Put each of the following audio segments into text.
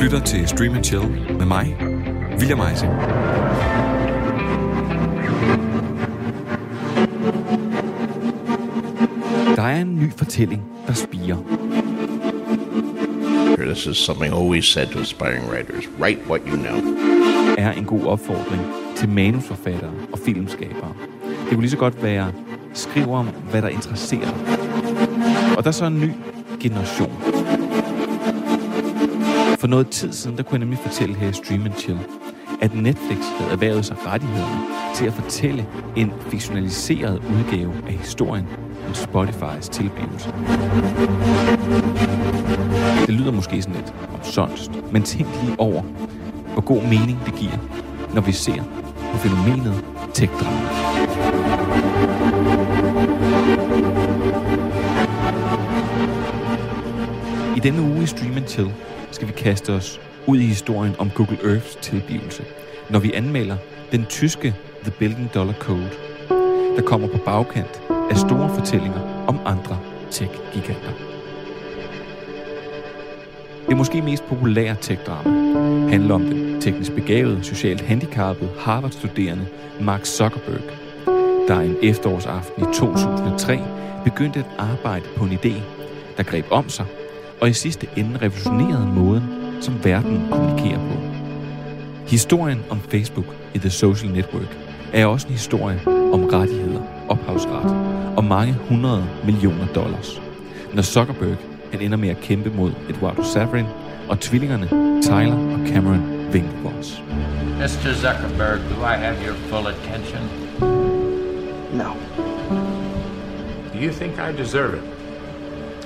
lytter til Stream and Chill med mig, William Eising. Der er en ny fortælling, der spiger. This is something always said to aspiring writers. Write what you know. Er en god opfordring til manusforfattere og filmskabere. Det kunne lige så godt være, skriv om, hvad der interesserer dig. Og der er så en ny generation. For noget tid siden, der kunne jeg nemlig fortælle her i Stream and Chill, at Netflix havde erhvervet sig rettighederne til at fortælle en fiktionaliseret udgave af historien om Spotifys tilblivelse. Det lyder måske sådan lidt omsonst, men tænk lige over, hvor god mening det giver, når vi ser på fænomenet tech-drama. I denne uge i Stream Chill skal vi kaste os ud i historien om Google Earths tilblivelse, når vi anmelder den tyske The Billion Dollar Code, der kommer på bagkant af store fortællinger om andre tech-giganter. Det måske mest populære tech-drama handler om den teknisk begavede, socialt handicappede Harvard-studerende Mark Zuckerberg, der en efterårsaften i 2003 begyndte at arbejde på en idé, der greb om sig og i sidste ende revolutionerede måden, som verden kommunikerer på. Historien om Facebook i The Social Network er også en historie om rettigheder, ophavsret og mange hundrede millioner dollars. Når Zuckerberg han ender med at kæmpe mod Eduardo Saverin og tvillingerne Tyler og Cameron Winklevoss. Mr. Zuckerberg, do I have your full attention? No. Do you think I deserve it?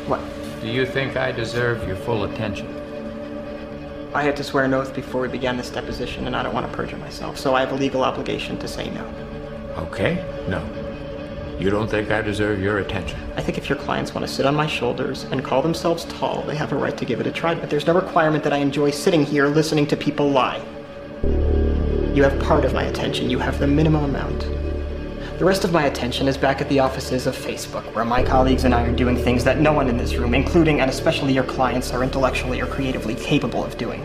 What? Do you think I deserve your full attention? I had to swear an oath before we began this deposition, and I don't want to perjure myself, so I have a legal obligation to say no. Okay, no. You don't think I deserve your attention? I think if your clients want to sit on my shoulders and call themselves tall, they have a right to give it a try, but there's no requirement that I enjoy sitting here listening to people lie. You have part of my attention, you have the minimum amount. The rest of my attention is back at the offices of Facebook, where my colleagues and I are doing things that no one in this room, including and especially your clients, are intellectually or creatively capable of doing.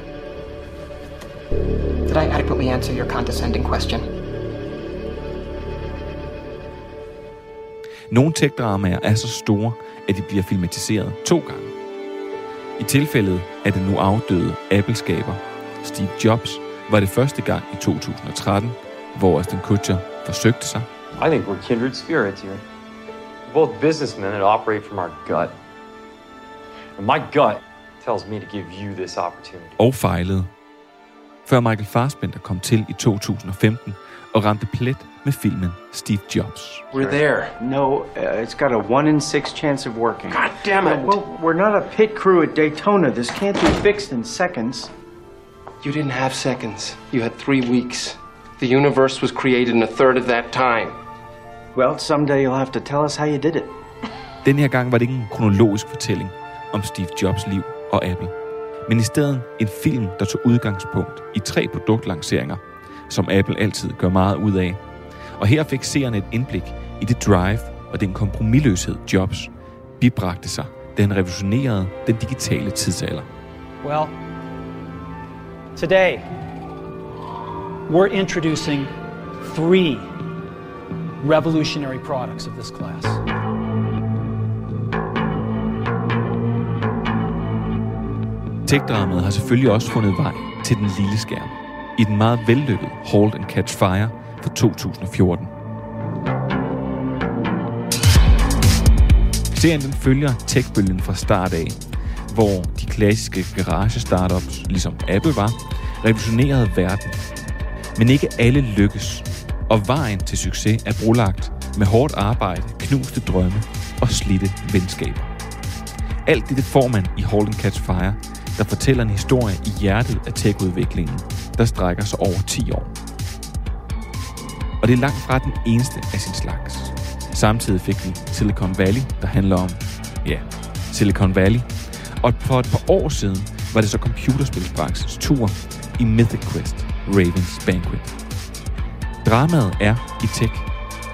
Did I adequately answer your condescending question? Nogle tech-dramaer er så store, at de bliver filmatiseret to gange. I tilfældet af den nu afdøde Apple-skaber Steve Jobs var det første gang i 2013, hvor Aston Kutcher forsøgte sig. I think we're kindred spirits here. We're both businessmen that operate from our gut. And my gut tells me to give you this opportunity. og fejlede. Før Michael Fassbender kom til i 2015 og ramte plet med filmen Steve Jobs. We're there. No, uh, it's got a one in six chance of working. God damn it. Well, we're not a pit crew at Daytona. This can't be fixed in seconds. You didn't have seconds. You had three weeks. The universe was created in a third of that time. Well, someday you'll have to tell us how you did it. Den her gang var det ikke en kronologisk fortælling om Steve Jobs liv og Apple, men i stedet en film, der tog udgangspunkt i tre produktlanceringer, som Apple altid gør meget ud af. Og her fik seerne et indblik i det drive og den kompromilløshed Jobs bibragte sig, da han revolutionerede den digitale tidsalder. Well, today we're introducing three revolutionary products of this class. Tech-dramaet har selvfølgelig også fundet vej til den lille skærm i den meget vellykkede Hold and Catch Fire fra 2014. Serien den følger techbølgen fra start af, hvor de klassiske garage-startups, ligesom Apple var, revolutionerede verden. Men ikke alle lykkes, og vejen til succes er brolagt med hårdt arbejde, knuste drømme og slidte venskaber. Alt det får man i Halt and Catch Fire, der fortæller en historie i hjertet af tech-udviklingen, der strækker sig over 10 år. Og det er langt fra den eneste af sin slags. Samtidig fik vi Silicon Valley, der handler om, ja, Silicon Valley. Og for et par år siden var det så computerspilsbranchens tur i Mythic Quest, Ravens Banquet. Dramaet er i tech,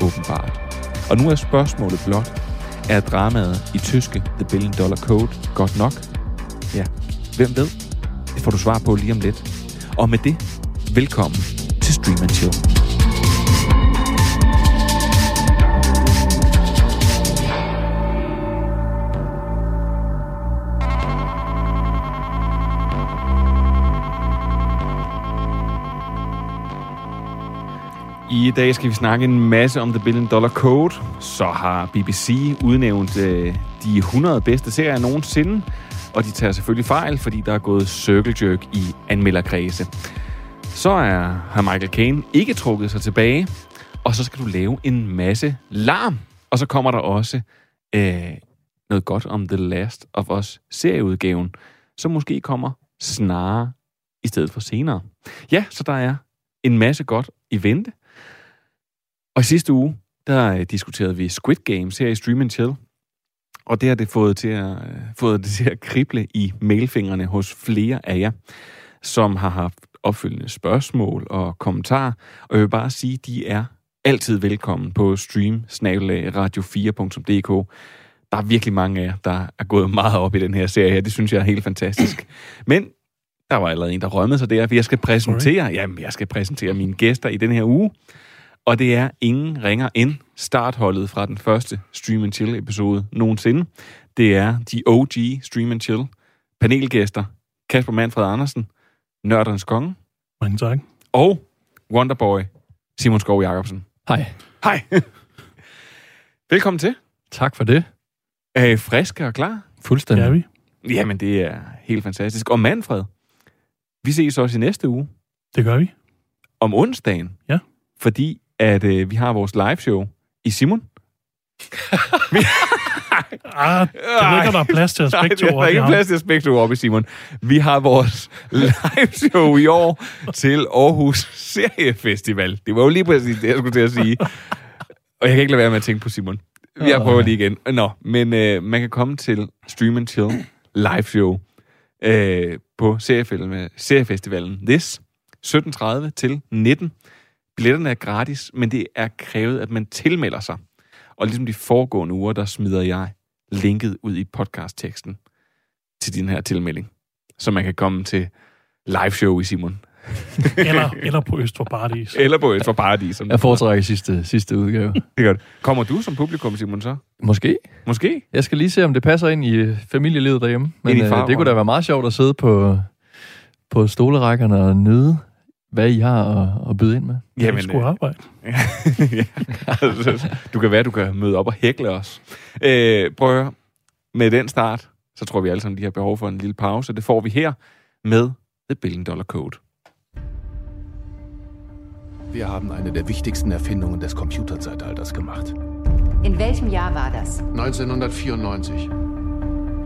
åbenbart. Og nu er spørgsmålet blot, er dramaet i tyske The Billion Dollar Code godt nok? Ja, hvem ved? Det får du svar på lige om lidt. Og med det, velkommen til Stream and Chill. I dag skal vi snakke en masse om The Billion Dollar Code. Så har BBC udnævnt øh, de 100 bedste serier nogensinde. Og de tager selvfølgelig fejl, fordi der er gået circle jerk i anmelderkredse. Så er, har Michael Caine ikke trukket sig tilbage. Og så skal du lave en masse larm. Og så kommer der også øh, noget godt om The Last of Us serieudgaven, som måske kommer snarere i stedet for senere. Ja, så der er en masse godt i vente. Og i sidste uge, der øh, diskuterede vi Squid Games her i Stream Chill. Og det har det fået, til at, øh, fået det til at krible i mailfingrene hos flere af jer, som har haft opfølgende spørgsmål og kommentarer. Og jeg vil bare sige, de er altid velkommen på stream radio4.dk. Der er virkelig mange af jer, der er gået meget op i den her serie her. Det synes jeg er helt fantastisk. Men der var allerede en, der rømmede sig der, for jeg skal præsentere, jamen, jeg skal præsentere mine gæster i den her uge. Og det er ingen ringer end startholdet fra den første Stream and Chill episode nogensinde. Det er de OG Stream and Chill panelgæster. Kasper Manfred Andersen, Nørderens Konge. Mange tak. Og Wonderboy, Simon Skov Jacobsen. Hej. Hej. Velkommen til. Tak for det. Er I friske og klar? Fuldstændig. Er vi. Jamen, det er helt fantastisk. Og Manfred, vi ses også i næste uge. Det gør vi. Om onsdagen. Ja. Fordi at øh, vi har vores live show i Simon. Ah, det ved ikke, der er plads til at Nej, der ikke plads til at op i Simon. Vi har vores live show i år til Aarhus Seriefestival. Det var jo lige præcis det, jeg skulle til at sige. Og jeg kan ikke lade være med at tænke på Simon. Jeg prøver lige igen. Nå, men øh, man kan komme til Stream and Chill live show øh, på seriefilm, Seriefestivalen This 17.30 til 19. Billetterne er gratis, men det er krævet, at man tilmelder sig. Og ligesom de foregående uger, der smider jeg linket ud i podcastteksten til din her tilmelding. Så man kan komme til live show i Simon. Eller, eller på Øst for Paradis. Eller på Øst for Paradis. Som Jeg foretrækker sidste, sidste udgave. Det er godt. Kommer du som publikum, Simon, så? Måske. Måske? Jeg skal lige se, om det passer ind i øh, familielivet derhjemme. Men i øh, det kunne da være meget sjovt at sidde på, på stolerækkerne og nyde, hvad I har at, at byde ind med. Jamen, skulle øh, arbejde. ja, altså, du kan være, du kan møde op og hækle os. Øh, prøv at høre. Med den start, så tror vi alle sammen, de har behov for en lille pause. Det får vi her med The Billion Dollar Code. Wir haben eine der wichtigsten Erfindungen des Computerzeitalters gemacht. In welchem Jahr war das? 1994.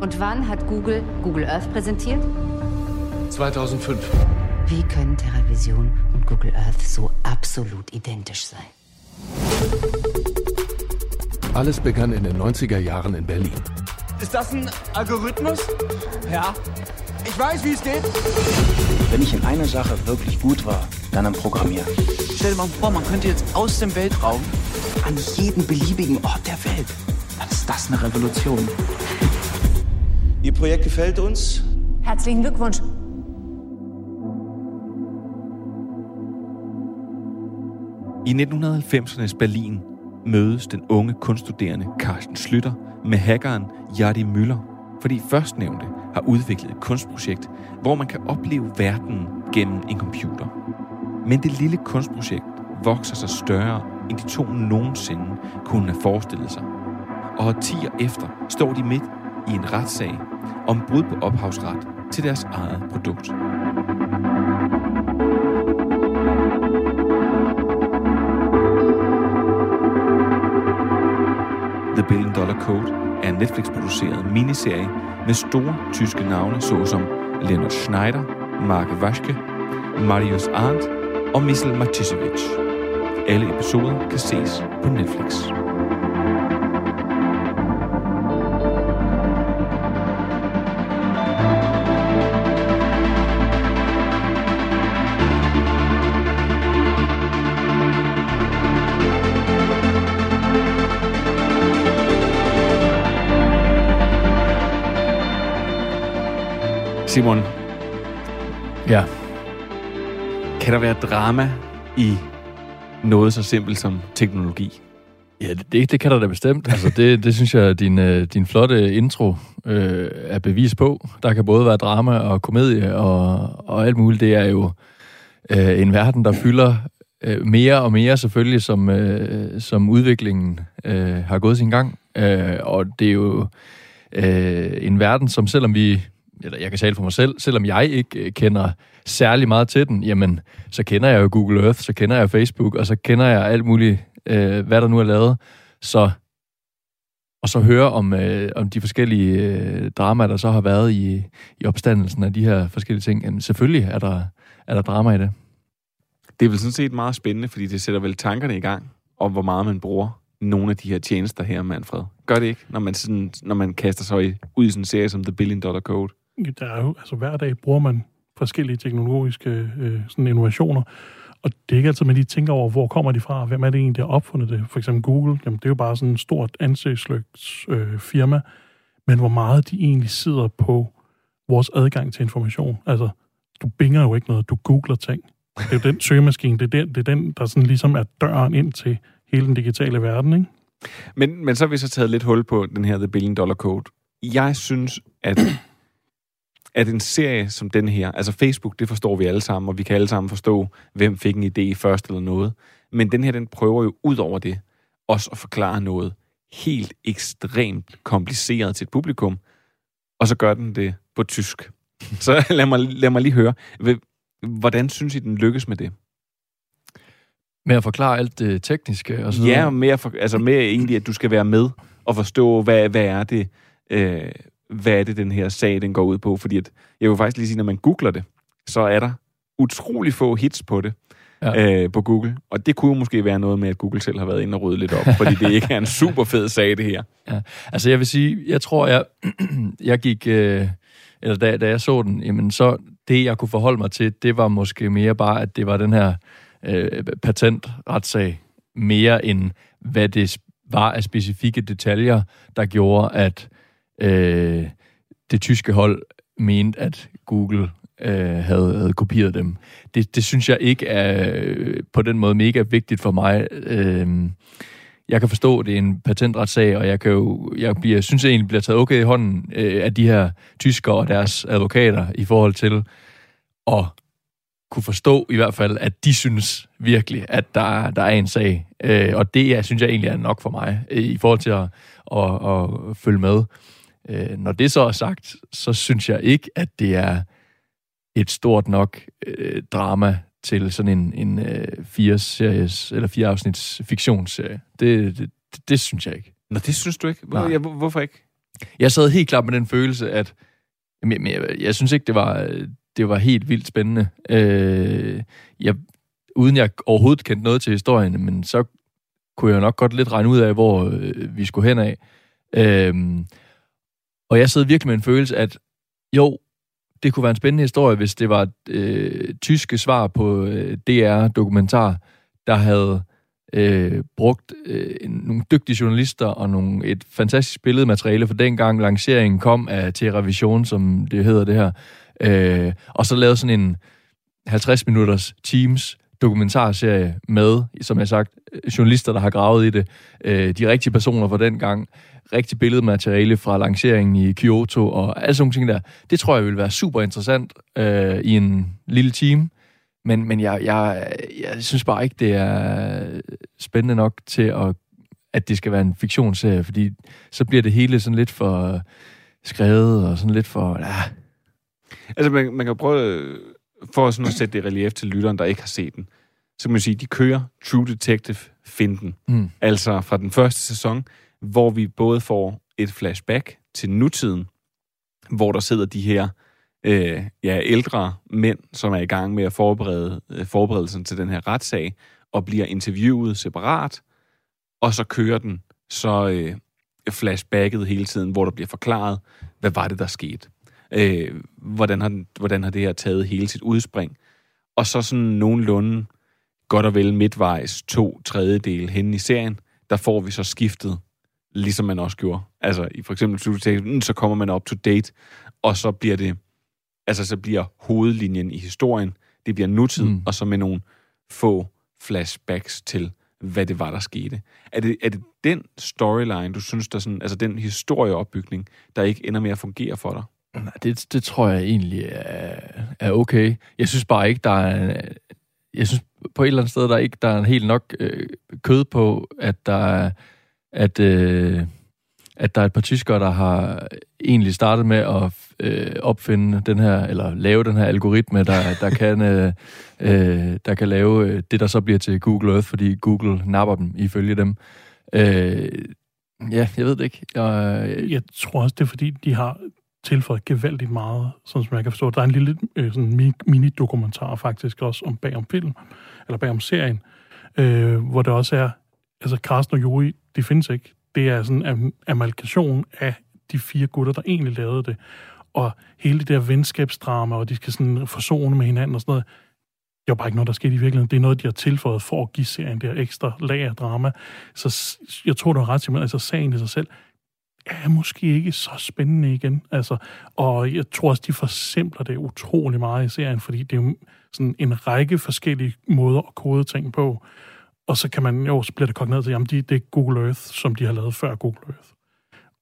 Und wann hat Google Google Earth präsentiert? 2005. Wie können Terravision und Google Earth so absolut identisch sein? Alles begann in den 90er Jahren in Berlin. Ist das ein Algorithmus? Ja. Ich weiß, wie es geht. Wenn ich in einer Sache wirklich gut war, dann am Programmieren. Stell dir mal vor, man könnte jetzt aus dem Weltraum an jeden beliebigen Ort der Welt. Dann ist das eine Revolution. Ihr Projekt gefällt uns. Herzlichen Glückwunsch. I 1990'ernes Berlin mødes den unge kunststuderende Carsten Slytter med hackeren Jardi Müller, fordi førstnævnte har udviklet et kunstprojekt, hvor man kan opleve verden gennem en computer. Men det lille kunstprojekt vokser sig større, end de to nogensinde kunne have forestillet sig. Og årtier efter står de midt i en retssag om brud på ophavsret til deres eget produkt. The Billion Dollar Code er en Netflix-produceret miniserie med store tyske navne såsom Leonard Schneider, Mark Waschke, Marius Arndt og Missel Matisevic. Alle episoder kan ses på Netflix. Simon, Ja. Kan der være drama i noget så simpelt som teknologi? Ja, det, det kan der da bestemt. Altså, det, det synes jeg, din, øh, din flotte intro øh, er bevis på. Der kan både være drama og komedie og, og alt muligt. Det er jo øh, en verden, der fylder øh, mere og mere selvfølgelig, som, øh, som udviklingen øh, har gået sin gang. Øh, og det er jo øh, en verden, som selvom vi, eller jeg kan tale for mig selv, selvom jeg ikke øh, kender særlig meget til den, jamen, så kender jeg jo Google Earth, så kender jeg Facebook, og så kender jeg alt muligt, øh, hvad der nu er lavet. Så og så høre om, øh, om de forskellige øh, dramaer, der så har været i, i opstandelsen af de her forskellige ting. Jamen, selvfølgelig er der, er der drama i det. Det er vel sådan set meget spændende, fordi det sætter vel tankerne i gang om, hvor meget man bruger nogle af de her tjenester her, Manfred. Gør det ikke, når man, sådan, når man kaster sig ud i sådan en serie som The Billion Dollar Code? Der er jo, altså hver dag bruger man forskellige teknologiske øh, sådan innovationer, og det er ikke altid, man lige tænker over, hvor kommer de fra, hvem er det egentlig, der har opfundet det. For eksempel Google, jamen det er jo bare sådan et stort ansigtsløgt øh, firma, men hvor meget de egentlig sidder på vores adgang til information. Altså, du binger jo ikke noget, du googler ting. Det er jo den søgemaskine, det er den, det er den der sådan ligesom er døren ind til hele den digitale verden, ikke? Men, men så har vi så taget lidt hul på den her The Billion Dollar Code. Jeg synes, at, at en serie som den her, altså Facebook, det forstår vi alle sammen, og vi kan alle sammen forstå, hvem fik en idé først eller noget. Men den her, den prøver jo ud over det, også at forklare noget helt ekstremt kompliceret til et publikum, og så gør den det på tysk. Så lad mig, lad mig lige høre, hvordan synes I, den lykkes med det? Med at forklare alt det tekniske og sådan Ja, mere, for, altså mere egentlig, at du skal være med og forstå, hvad, hvad er det, øh, hvad er det, den her sag, den går ud på. Fordi at, jeg vil faktisk lige sige, når man googler det, så er der utrolig få hits på det ja. øh, på Google. Og det kunne måske være noget med, at Google selv har været inde og rydde lidt op, fordi det ikke er en super fed sag, det her. Ja. Altså jeg vil sige, jeg tror, jeg, jeg gik... Øh, eller da, da jeg så den, jamen så det, jeg kunne forholde mig til, det var måske mere bare, at det var den her øh, patentretsag, mere end hvad det var af specifikke detaljer, der gjorde, at øh, det tyske hold mente, at Google øh, havde, havde kopieret dem. Det, det synes jeg ikke er øh, på den måde mega vigtigt for mig. Øh, jeg kan forstå, at det er en patentretssag, og jeg, kan jo, jeg bliver, synes jeg egentlig bliver taget okay i hånden øh, af de her tyskere og deres advokater i forhold til at kunne forstå i hvert fald, at de synes virkelig, at der, der er en sag. Øh, og det jeg synes jeg egentlig er nok for mig, øh, i forhold til at, at, at følge med. Øh, når det så er sagt, så synes jeg ikke, at det er et stort nok øh, drama til sådan en, en øh, fire series eller fire afsnits fiktionsserie. Det, det, det, det synes jeg ikke. Nå, det synes du ikke? Hvor, ja, hvorfor ikke? Jeg sad helt klart med den følelse, at jamen, jeg, jeg, jeg synes ikke, det var, det var helt vildt spændende. Øh, jeg, uden jeg overhovedet kendte noget til historien, men så kunne jeg nok godt lidt regne ud af, hvor øh, vi skulle hen af. Øh, og jeg sad virkelig med en følelse, at jo, det kunne være en spændende historie, hvis det var øh, tyske svar på øh, DR-dokumentar, der havde øh, brugt øh, nogle dygtige journalister og nogle, et fantastisk billedmateriale, for dengang lanceringen kom af Terravision, som det hedder det her, øh, og så lavet sådan en 50 minutters Teams dokumentarserie med, som jeg sagt, journalister, der har gravet i det, øh, de rigtige personer fra den gang, rigtig billedmateriale fra lanceringen i Kyoto og alle sådan ting der. Det tror jeg vil være super interessant øh, i en lille team. Men, men jeg, jeg, jeg synes bare ikke, det er spændende nok til, at, at det skal være en fiktionsserie, fordi så bliver det hele sådan lidt for skrevet og sådan lidt for... Ja. Altså, man, man kan prøve, for sådan at sætte det relief til lytteren, der ikke har set den, så kan man sige, de kører True Detective-finden. Mm. Altså fra den første sæson, hvor vi både får et flashback til nutiden, hvor der sidder de her øh, ja, ældre mænd, som er i gang med at forberede øh, forberedelsen til den her retssag, og bliver interviewet separat, og så kører den så øh, flashbacket hele tiden, hvor der bliver forklaret, hvad var det, der skete. Øh, hvordan, har, hvordan har det her taget hele sit udspring. Og så sådan nogenlunde godt og vel midtvejs to tredjedel hen i serien, der får vi så skiftet ligesom man også gjorde. Altså, i for eksempel så kommer man op to date, og så bliver det Altså, så bliver hovedlinjen i historien, det bliver nutid, mm. og så med nogle få flashbacks til, hvad det var, der skete. Er det, er det den storyline, du synes, der sådan, altså den historieopbygning, der ikke ender med at fungere for dig? Nej, det, det tror jeg egentlig er, er okay. Jeg synes bare ikke, der er... Jeg synes på et eller andet sted, der er ikke der er helt nok øh, kød på, at der er, at, øh, at der er et par tyskere, der har egentlig startet med at øh, opfinde den her, eller lave den her algoritme, der, der, kan, øh, øh, der kan lave øh, det, der så bliver til Google Earth, fordi Google napper dem ifølge dem. Øh, ja, jeg ved det ikke. Jeg, jeg tror også, det er fordi, de har tilføjet gevaldigt meget, sådan som jeg kan forstå. Der er en lille øh, sådan mini-dokumentar faktisk også om bag om film, eller bag om serien, øh, hvor det også er, altså Carsten og Juri, de findes ikke. Det er sådan en amalgation af de fire gutter, der egentlig lavede det. Og hele det der venskabsdrama, og de skal sådan forsone med hinanden og sådan noget, det var bare ikke noget, der skete i virkeligheden. Det er noget, de har tilføjet for at give serien der ekstra lag af drama. Så jeg tror, du har ret, simpelthen. Altså sagen i sig selv er måske ikke så spændende igen. Altså, og jeg tror også, de forsimpler det utrolig meget i serien, fordi det er jo sådan en række forskellige måder at kode ting på. Og så kan man jo, så bliver det kogt ned til, jamen det, det er Google Earth, som de har lavet før Google Earth.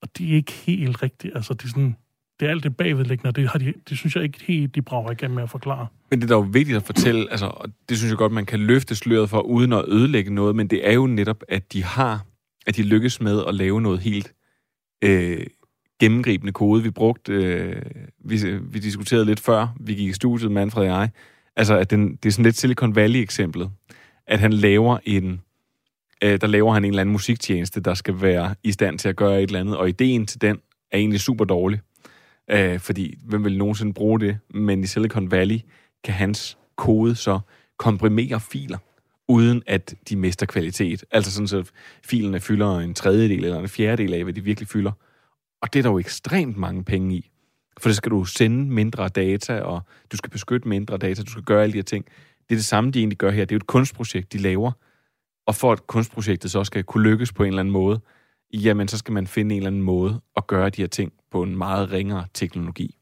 Og det er ikke helt rigtigt. Altså, det er sådan, det er alt det bagvedliggende, og det, har de, det synes jeg ikke helt, de brager igennem med at forklare. Men det er jo vigtigt at fortælle, altså, og det synes jeg godt, man kan løfte sløret for, uden at ødelægge noget, men det er jo netop, at de har, at de lykkes med at lave noget helt øh, gennemgribende kode. Vi brugte, øh, vi, vi diskuterede lidt før, vi gik i studiet, Manfred og jeg, altså, at den, det er sådan lidt Silicon Valley-eksemplet, at han laver en, øh, der laver han en eller anden musiktjeneste, der skal være i stand til at gøre et eller andet, og ideen til den er egentlig super dårlig. Øh, fordi, hvem vil nogensinde bruge det? Men i Silicon Valley kan hans kode så komprimere filer, uden at de mister kvalitet. Altså sådan, så filerne fylder en tredjedel eller en fjerdedel af, hvad de virkelig fylder. Og det er der jo ekstremt mange penge i. For det skal du sende mindre data, og du skal beskytte mindre data, du skal gøre alle de her ting. Det er det samme, de egentlig gør her. Det er jo et kunstprojekt, de laver. Og for at kunstprojektet så skal kunne lykkes på en eller anden måde, jamen så skal man finde en eller anden måde at gøre de her ting på en meget ringere teknologi.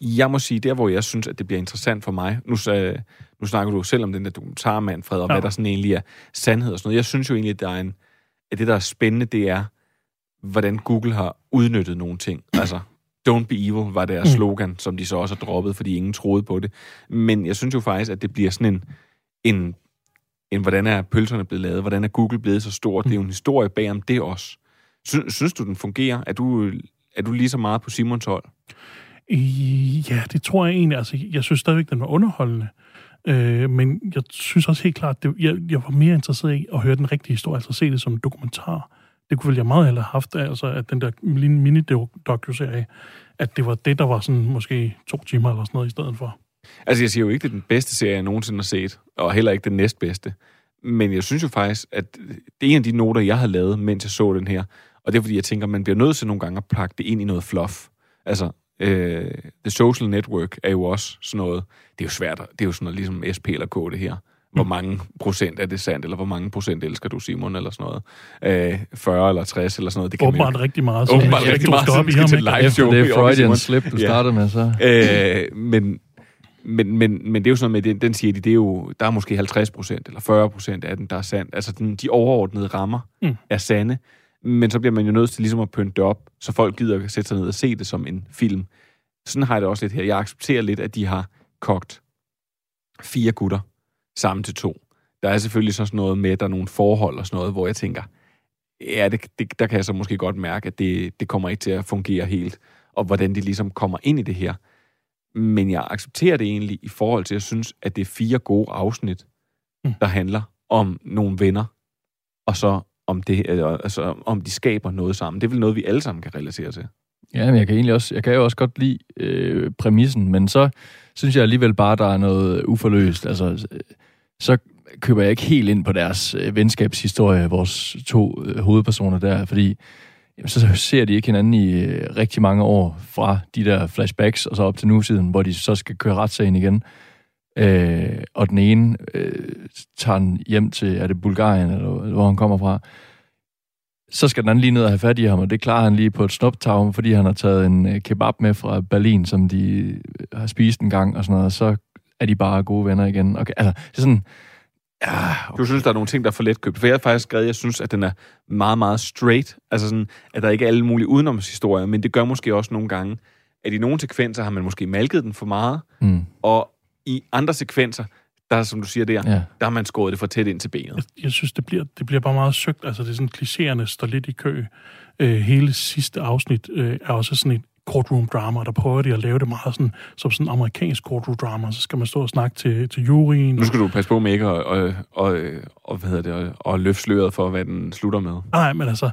Jeg må sige, der hvor jeg synes, at det bliver interessant for mig, nu, så, nu snakker du selv om den der dokumentar, Fred, og ja. hvad der sådan egentlig er sandhed og sådan noget. Jeg synes jo egentlig, at, der er en, at det, der er spændende, det er, hvordan Google har udnyttet nogle ting. Altså, Don't be evil var deres mm. slogan, som de så også har droppet, fordi ingen troede på det. Men jeg synes jo faktisk, at det bliver sådan en, en, en hvordan er pølserne blevet lavet? Hvordan er Google blevet så stort? Mm. Det er jo en historie bag om det også. Synes, synes du, den fungerer? Er du, er du lige så meget på Simons hold? Ja, det tror jeg egentlig. Altså, jeg synes stadigvæk, den var underholdende. Øh, men jeg synes også helt klart, at jeg, jeg var mere interesseret i at høre den rigtige historie, altså se det som en dokumentar. Det kunne vel jeg meget hellere have haft, altså at den der mini-docu-serie, at det var det, der var sådan måske to timer eller sådan noget i stedet for. Altså, jeg siger jo ikke, det er den bedste serie, jeg nogensinde har set, og heller ikke den næstbedste. Men jeg synes jo faktisk, at det er en af de noter, jeg har lavet, mens jeg så den her. Og det er, fordi jeg tænker, man bliver nødt til nogle gange at pakke det ind i noget fluff. Altså, øh, The Social Network er jo også sådan noget, det er jo svært, det er jo sådan noget ligesom SP eller K det her. Hvor mm. mange procent er det sandt, eller hvor mange procent elsker du Simon, eller sådan noget. Øh, 40 eller 60, eller sådan noget. Det kan Åbenbart man, rigtig meget. Så Åbenbart rigtig meget, så skal til live show. Det er Freudian slip, du ja. startede med, så. Øh, men, men, men, men det er jo sådan med, den, den siger de, det er jo, der er måske 50 procent, eller 40 procent af den, der er sandt. Altså, den, de overordnede rammer mm. er sande, men så bliver man jo nødt til ligesom at pynte det op, så folk gider at sætte sig ned og se det som en film. Sådan har jeg det også lidt her. Jeg accepterer lidt, at de har kogt fire gutter sammen til to. Der er selvfølgelig så sådan noget med, at der er nogle forhold og sådan noget, hvor jeg tænker, ja, det, det, der kan jeg så måske godt mærke, at det, det kommer ikke til at fungere helt, og hvordan de ligesom kommer ind i det her. Men jeg accepterer det egentlig i forhold til, at jeg synes, at det er fire gode afsnit, mm. der handler om nogle venner, og så om, det, altså, om de skaber noget sammen. Det er vel noget, vi alle sammen kan relatere til. Ja, men jeg kan egentlig også, jeg kan jo også godt lide øh, præmissen, men så synes jeg alligevel bare, der er noget uforløst. Altså, så køber jeg ikke helt ind på deres øh, venskabshistorie, vores to øh, hovedpersoner der, fordi jamen, så ser de ikke hinanden i øh, rigtig mange år fra de der flashbacks, og så op til nutiden, hvor de så skal køre retssagen igen. Øh, og den ene øh, tager den hjem til, er det Bulgarien, eller hvor han kommer fra, så skal den anden lige ned og have fat i ham, og det klarer han lige på et snuptag, fordi han har taget en øh, kebab med fra Berlin, som de har spist en gang og sådan noget, så er de bare gode venner igen. Okay, altså, det er sådan... Ja, okay. Du synes, der er nogle ting, der er for let købt. For jeg har faktisk skrevet, jeg synes, at den er meget, meget straight. Altså sådan, at der ikke er alle mulige udenomshistorier, men det gør måske også nogle gange, at i nogle sekvenser har man måske malket den for meget, mm. og i andre sekvenser, der, som du siger der, ja. der har man skåret det for tæt ind til benet. Jeg, jeg synes, det bliver, det bliver bare meget søgt. Altså, det er sådan, klichéerne står lidt i kø. Øh, hele sidste afsnit øh, er også sådan et courtroom drama, der prøver de at lave det meget sådan, som sådan amerikansk courtroom drama, så skal man stå og snakke til, til juryen. Nu skal du passe på med ikke og, og, og, og, hvad hedder det, og, og løfte sløret for, hvad den slutter med. Nej, men altså,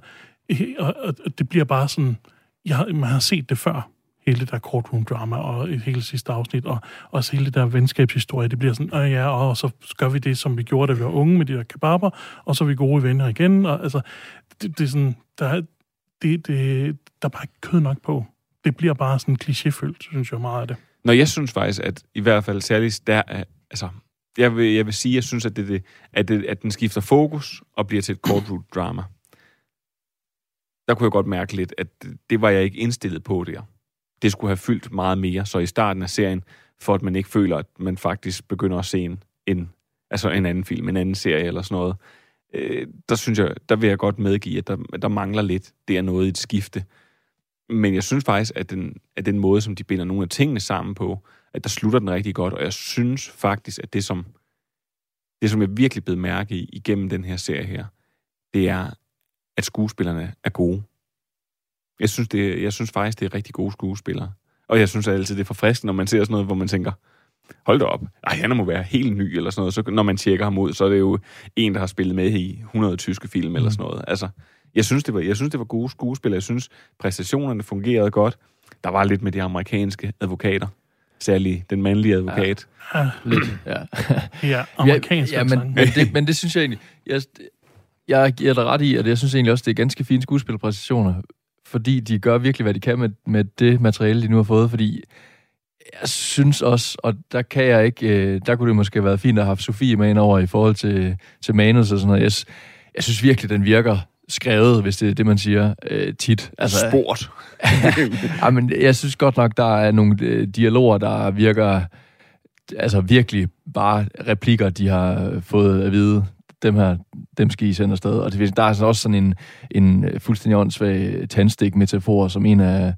og, og det bliver bare sådan, jeg, man har set det før, hele det der courtroom drama og et hele sidste afsnit, og også hele det der venskabshistorie, det bliver sådan, øh ja, og så gør vi det, som vi gjorde, da vi var unge med de der kebaber, og så er vi gode venner igen, og altså, det, det er sådan, der det, det, der er bare ikke kød nok på. Det bliver bare sådan klichéfyldt, synes jeg meget af det. Når jeg synes faktisk, at i hvert fald særligt der, øh, altså, jeg vil, jeg vil sige, jeg synes, at, det, det, at, det, at den skifter fokus og bliver til et courtroom drama. Der kunne jeg godt mærke lidt, at det var jeg ikke indstillet på der det skulle have fyldt meget mere. Så i starten af serien, for at man ikke føler, at man faktisk begynder at se en, en, altså en anden film, en anden serie eller sådan noget, øh, der synes jeg, der vil jeg godt medgive, at der, der mangler lidt. Det er noget i et skifte. Men jeg synes faktisk, at den, at den måde, som de binder nogle af tingene sammen på, at der slutter den rigtig godt, og jeg synes faktisk, at det, som, det, som jeg virkelig blev mærke i igennem den her serie her, det er, at skuespillerne er gode. Jeg synes, det, jeg synes faktisk, det er rigtig gode skuespillere. Og jeg synes altid, det er forfriskende, når man ser sådan noget, hvor man tænker, hold da op, Ej, han må være helt ny eller sådan noget. Så når man tjekker ham ud, så er det jo en, der har spillet med i 100 tyske film mm. eller sådan noget. Altså, jeg synes, det var, jeg synes, det var gode skuespillere. Jeg synes, præstationerne fungerede godt. Der var lidt med de amerikanske advokater. Særligt den mandlige advokat. Ja, lidt, ja. ja, amerikansk. Ja, ja men, men, det, men det synes jeg egentlig... Jeg, jeg giver dig ret i, at jeg synes egentlig også, det er ganske fine skuespillerpræstationer fordi de gør virkelig, hvad de kan med, med det materiale, de nu har fået, fordi jeg synes også, og der kan jeg ikke, øh, der kunne det måske have været fint at have haft Sofie med ind over i forhold til, til manus og sådan noget. Jeg, jeg synes virkelig, den virker skrevet, hvis det er det, man siger øh, tit. Altså, Sport. ja, men jeg synes godt nok, der er nogle øh, dialoger, der virker altså virkelig bare replikker, de har fået at vide dem her, dem skal I sende afsted. Og det, der er også sådan en, en fuldstændig åndssvag tandstik-metafor, som en af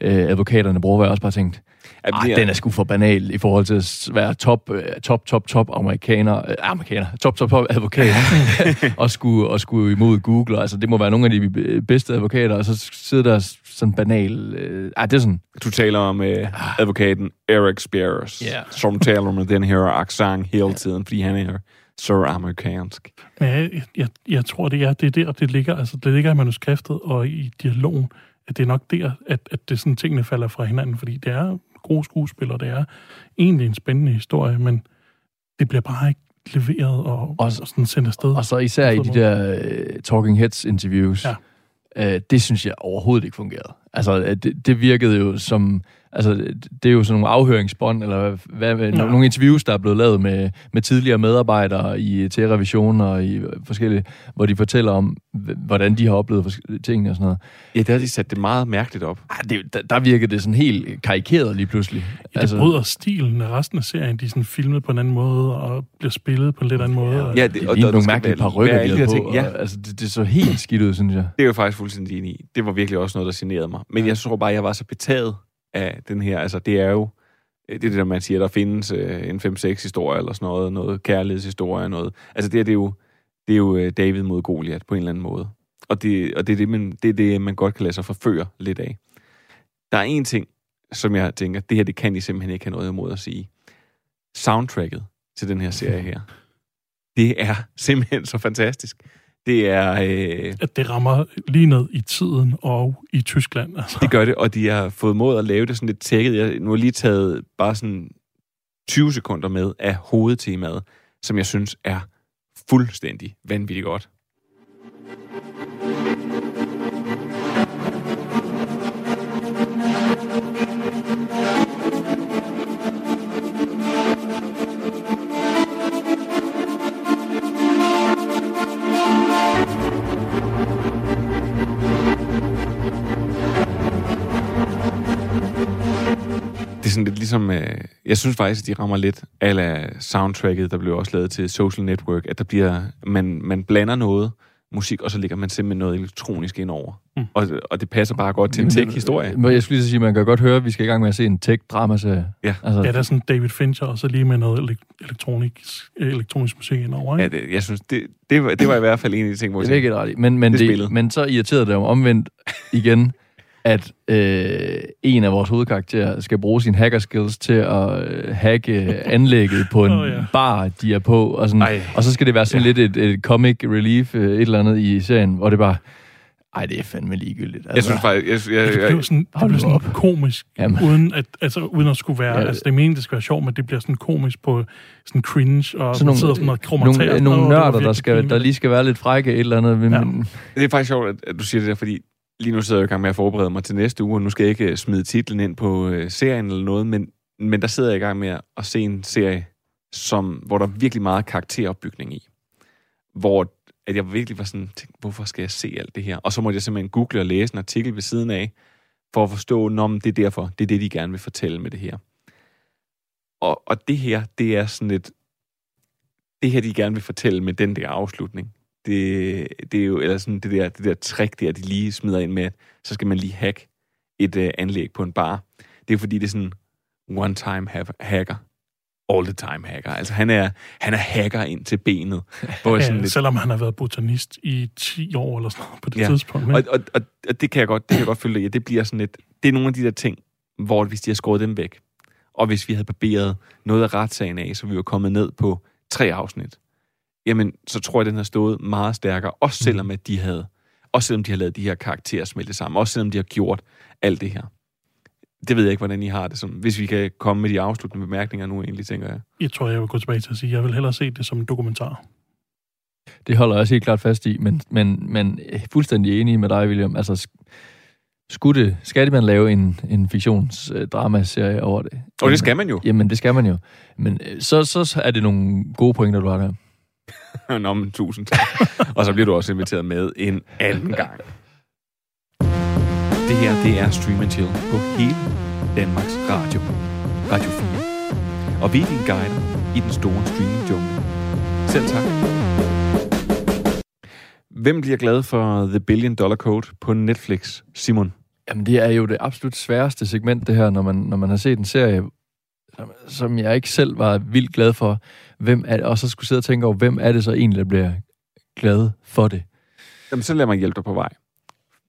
øh, advokaterne bruger, hvor jeg også bare tænkt, ah, den er sgu for banal i forhold til at være top, øh, top, top, top amerikaner, øh, amerikaner, top, top, top advokat, og, skulle, og skulle imod Google. Altså, det må være nogle af de bedste advokater, og så sidder der sådan banal... Øh, ah, det er sådan... Du taler om øh, advokaten Eric Spears, yeah. som taler med den her accent hele tiden, fordi han er så amerikansk. Ja, jeg, jeg, jeg tror, det er, det er der, det ligger, altså, det ligger i manuskriptet og i dialogen, at det er nok der, at, at det sådan, tingene falder fra hinanden, fordi det er gode skuespillere, det er egentlig en spændende historie, men det bliver bare ikke leveret og, og, og sådan sendt afsted. Og så især i de der uh, Talking Heads interviews, ja. uh, det synes jeg overhovedet ikke fungerede. Altså, det, det virkede jo som Altså, det er jo sådan nogle afhøringsbånd, eller hvad, ja. nogle interviews, der er blevet lavet med, med tidligere medarbejdere i T-revision og i forskellige, hvor de fortæller om, hvordan de har oplevet tingene og sådan noget. Ja, der har de sat det meget mærkeligt op. Ah, det, der, der virkede det sådan helt karikeret lige pludselig. Ja, det altså, bryder stilen af resten af serien. De er sådan filmet på en anden måde, og bliver spillet på en lidt anden måde. Ja, ja det, det, og, det er nogle mærkelige par rykker, de på. ja. og, altså, det, det så helt skidt ud, synes jeg. Det er jo faktisk fuldstændig enig i. Det var virkelig også noget, der generede mig. Men ja. jeg tror bare, jeg var så betaget af den her. Altså, det er jo øh, det er det, der man siger, der findes øh, en 5-6 historie eller sådan noget, noget kærlighedshistorie, noget. Altså, det, her, det er jo, det er jo øh, David mod Goliat på en eller anden måde. Og det, og det, er det, man, det er det, man godt kan lade sig forføre lidt af. Der er en ting, som jeg tænker, det her, det kan I simpelthen ikke have noget imod at sige. Soundtracket til den her serie her, det er simpelthen så fantastisk. Det er... Øh, at det rammer lige ned i tiden og i Tyskland. Altså. Det gør det, og de har fået mod at lave det sådan lidt tækket. Jeg nu har lige taget bare sådan 20 sekunder med af hovedtemaet, som jeg synes er fuldstændig vanvittigt godt. sådan lidt ligesom... Øh, jeg synes faktisk, at de rammer lidt ala soundtracket, der blev også lavet til Social Network, at der bliver... Man, man blander noget musik, og så ligger man simpelthen noget elektronisk ind over. Mm. Og, og det passer bare godt til en tech-historie. Men jeg skulle lige sige, man kan godt høre, at vi skal i gang med at se en tech-dramaserie. Ja. Altså. ja, der er sådan David Fincher, og så lige med noget elektronisk, eh, elektronisk musik ind over. Ja, det, jeg synes, det, det, var, det var i hvert fald en af de ting, hvor jeg... Det er ikke ret men, men, det, det men så irriterede det om omvendt igen, at øh, en af vores hovedkarakterer skal bruge sine hacker skills til at øh, hacke anlægget på en Åh, ja. bar, de er på, og, sådan, Ej. og så skal det være sådan lidt et, et comic relief, øh, et eller andet i serien, hvor det bare, ej, det er fandme ligegyldigt. Jeg synes faktisk... Jeg, jeg, Det jeg, blev sådan, det blev sådan op. komisk, Jamen. uden at, altså, uden at skulle være... Ja. Ja. Altså, det er meningen, det skal være sjovt, men det bliver sådan komisk på sådan cringe, og sådan man sidder sådan og krummer nogle, og nogle det nørder, der, skal, der lige skal være lidt frække et eller andet. Men, Ja. men, det er faktisk sjovt, at, at du siger det der, fordi lige nu sidder jeg i gang med at forberede mig til næste uge, og nu skal jeg ikke øh, smide titlen ind på øh, serien eller noget, men, men der sidder jeg i gang med at se en serie, som, hvor der er virkelig meget karakteropbygning i. Hvor at jeg virkelig var sådan, tænkte, hvorfor skal jeg se alt det her? Og så måtte jeg simpelthen google og læse en artikel ved siden af, for at forstå, når det er derfor, det er det, de gerne vil fortælle med det her. Og, og det her, det er sådan et, det her, de gerne vil fortælle med den der afslutning, det, det er jo, eller sådan det der, det der trick der, de lige smider ind med, at så skal man lige hack et uh, anlæg på en bar. Det er fordi, det er sådan one-time ha- hacker, all the time hacker. Altså han er, han er hacker ind til benet. Hvor Ja, sådan lidt, selvom han har været botanist i 10 år eller sådan noget på det Ja. tidspunkt. og, og, og, og, det kan jeg godt, det kan jeg godt følge dig i. Det bliver sådan lidt, det er nogle af de der ting, hvor hvis de har skåret dem væk, og hvis vi havde barberet noget af retssagen af, så vi var kommet ned på tre afsnit, jamen, så tror jeg, den har stået meget stærkere, også Mm. selvom at de havde, også selvom de har lavet de her karakterer smelte sammen, også selvom de har gjort alt det her. Det ved jeg ikke, hvordan I har det. Som, hvis vi kan komme med de afsluttende bemærkninger nu, egentlig, tænker jeg. Jeg tror, jeg vil gå tilbage til at sige, at jeg vil hellere se det som en dokumentar. Det holder jeg også helt klart fast i, men, men, men er fuldstændig enig med dig, William. Altså, sk- skulle det, skal man lave en, en fiktionsdramaserie over det? Og det skal man jo. Jamen, det skal man jo. Men øh, så, så er det nogle gode pointer, du har der. Nå, men tusind tak. og så bliver du også inviteret med en anden gang. Det her, det er Stream Chill på hele Danmarks Radio. Radio 4. Og vi er din guide i den store streaming jungle. Selv tak. Hvem bliver glad for The Billion Dollar Code på Netflix? Simon. Jamen, det er jo det absolut sværeste segment, det her, når man, når man har set en serie, som, som jeg ikke selv var vildt glad for. Hvem er det? Og så skulle sidde og tænke over, hvem er det så egentlig, der bliver glad for det? Jamen, så lad mig hjælpe dig på vej.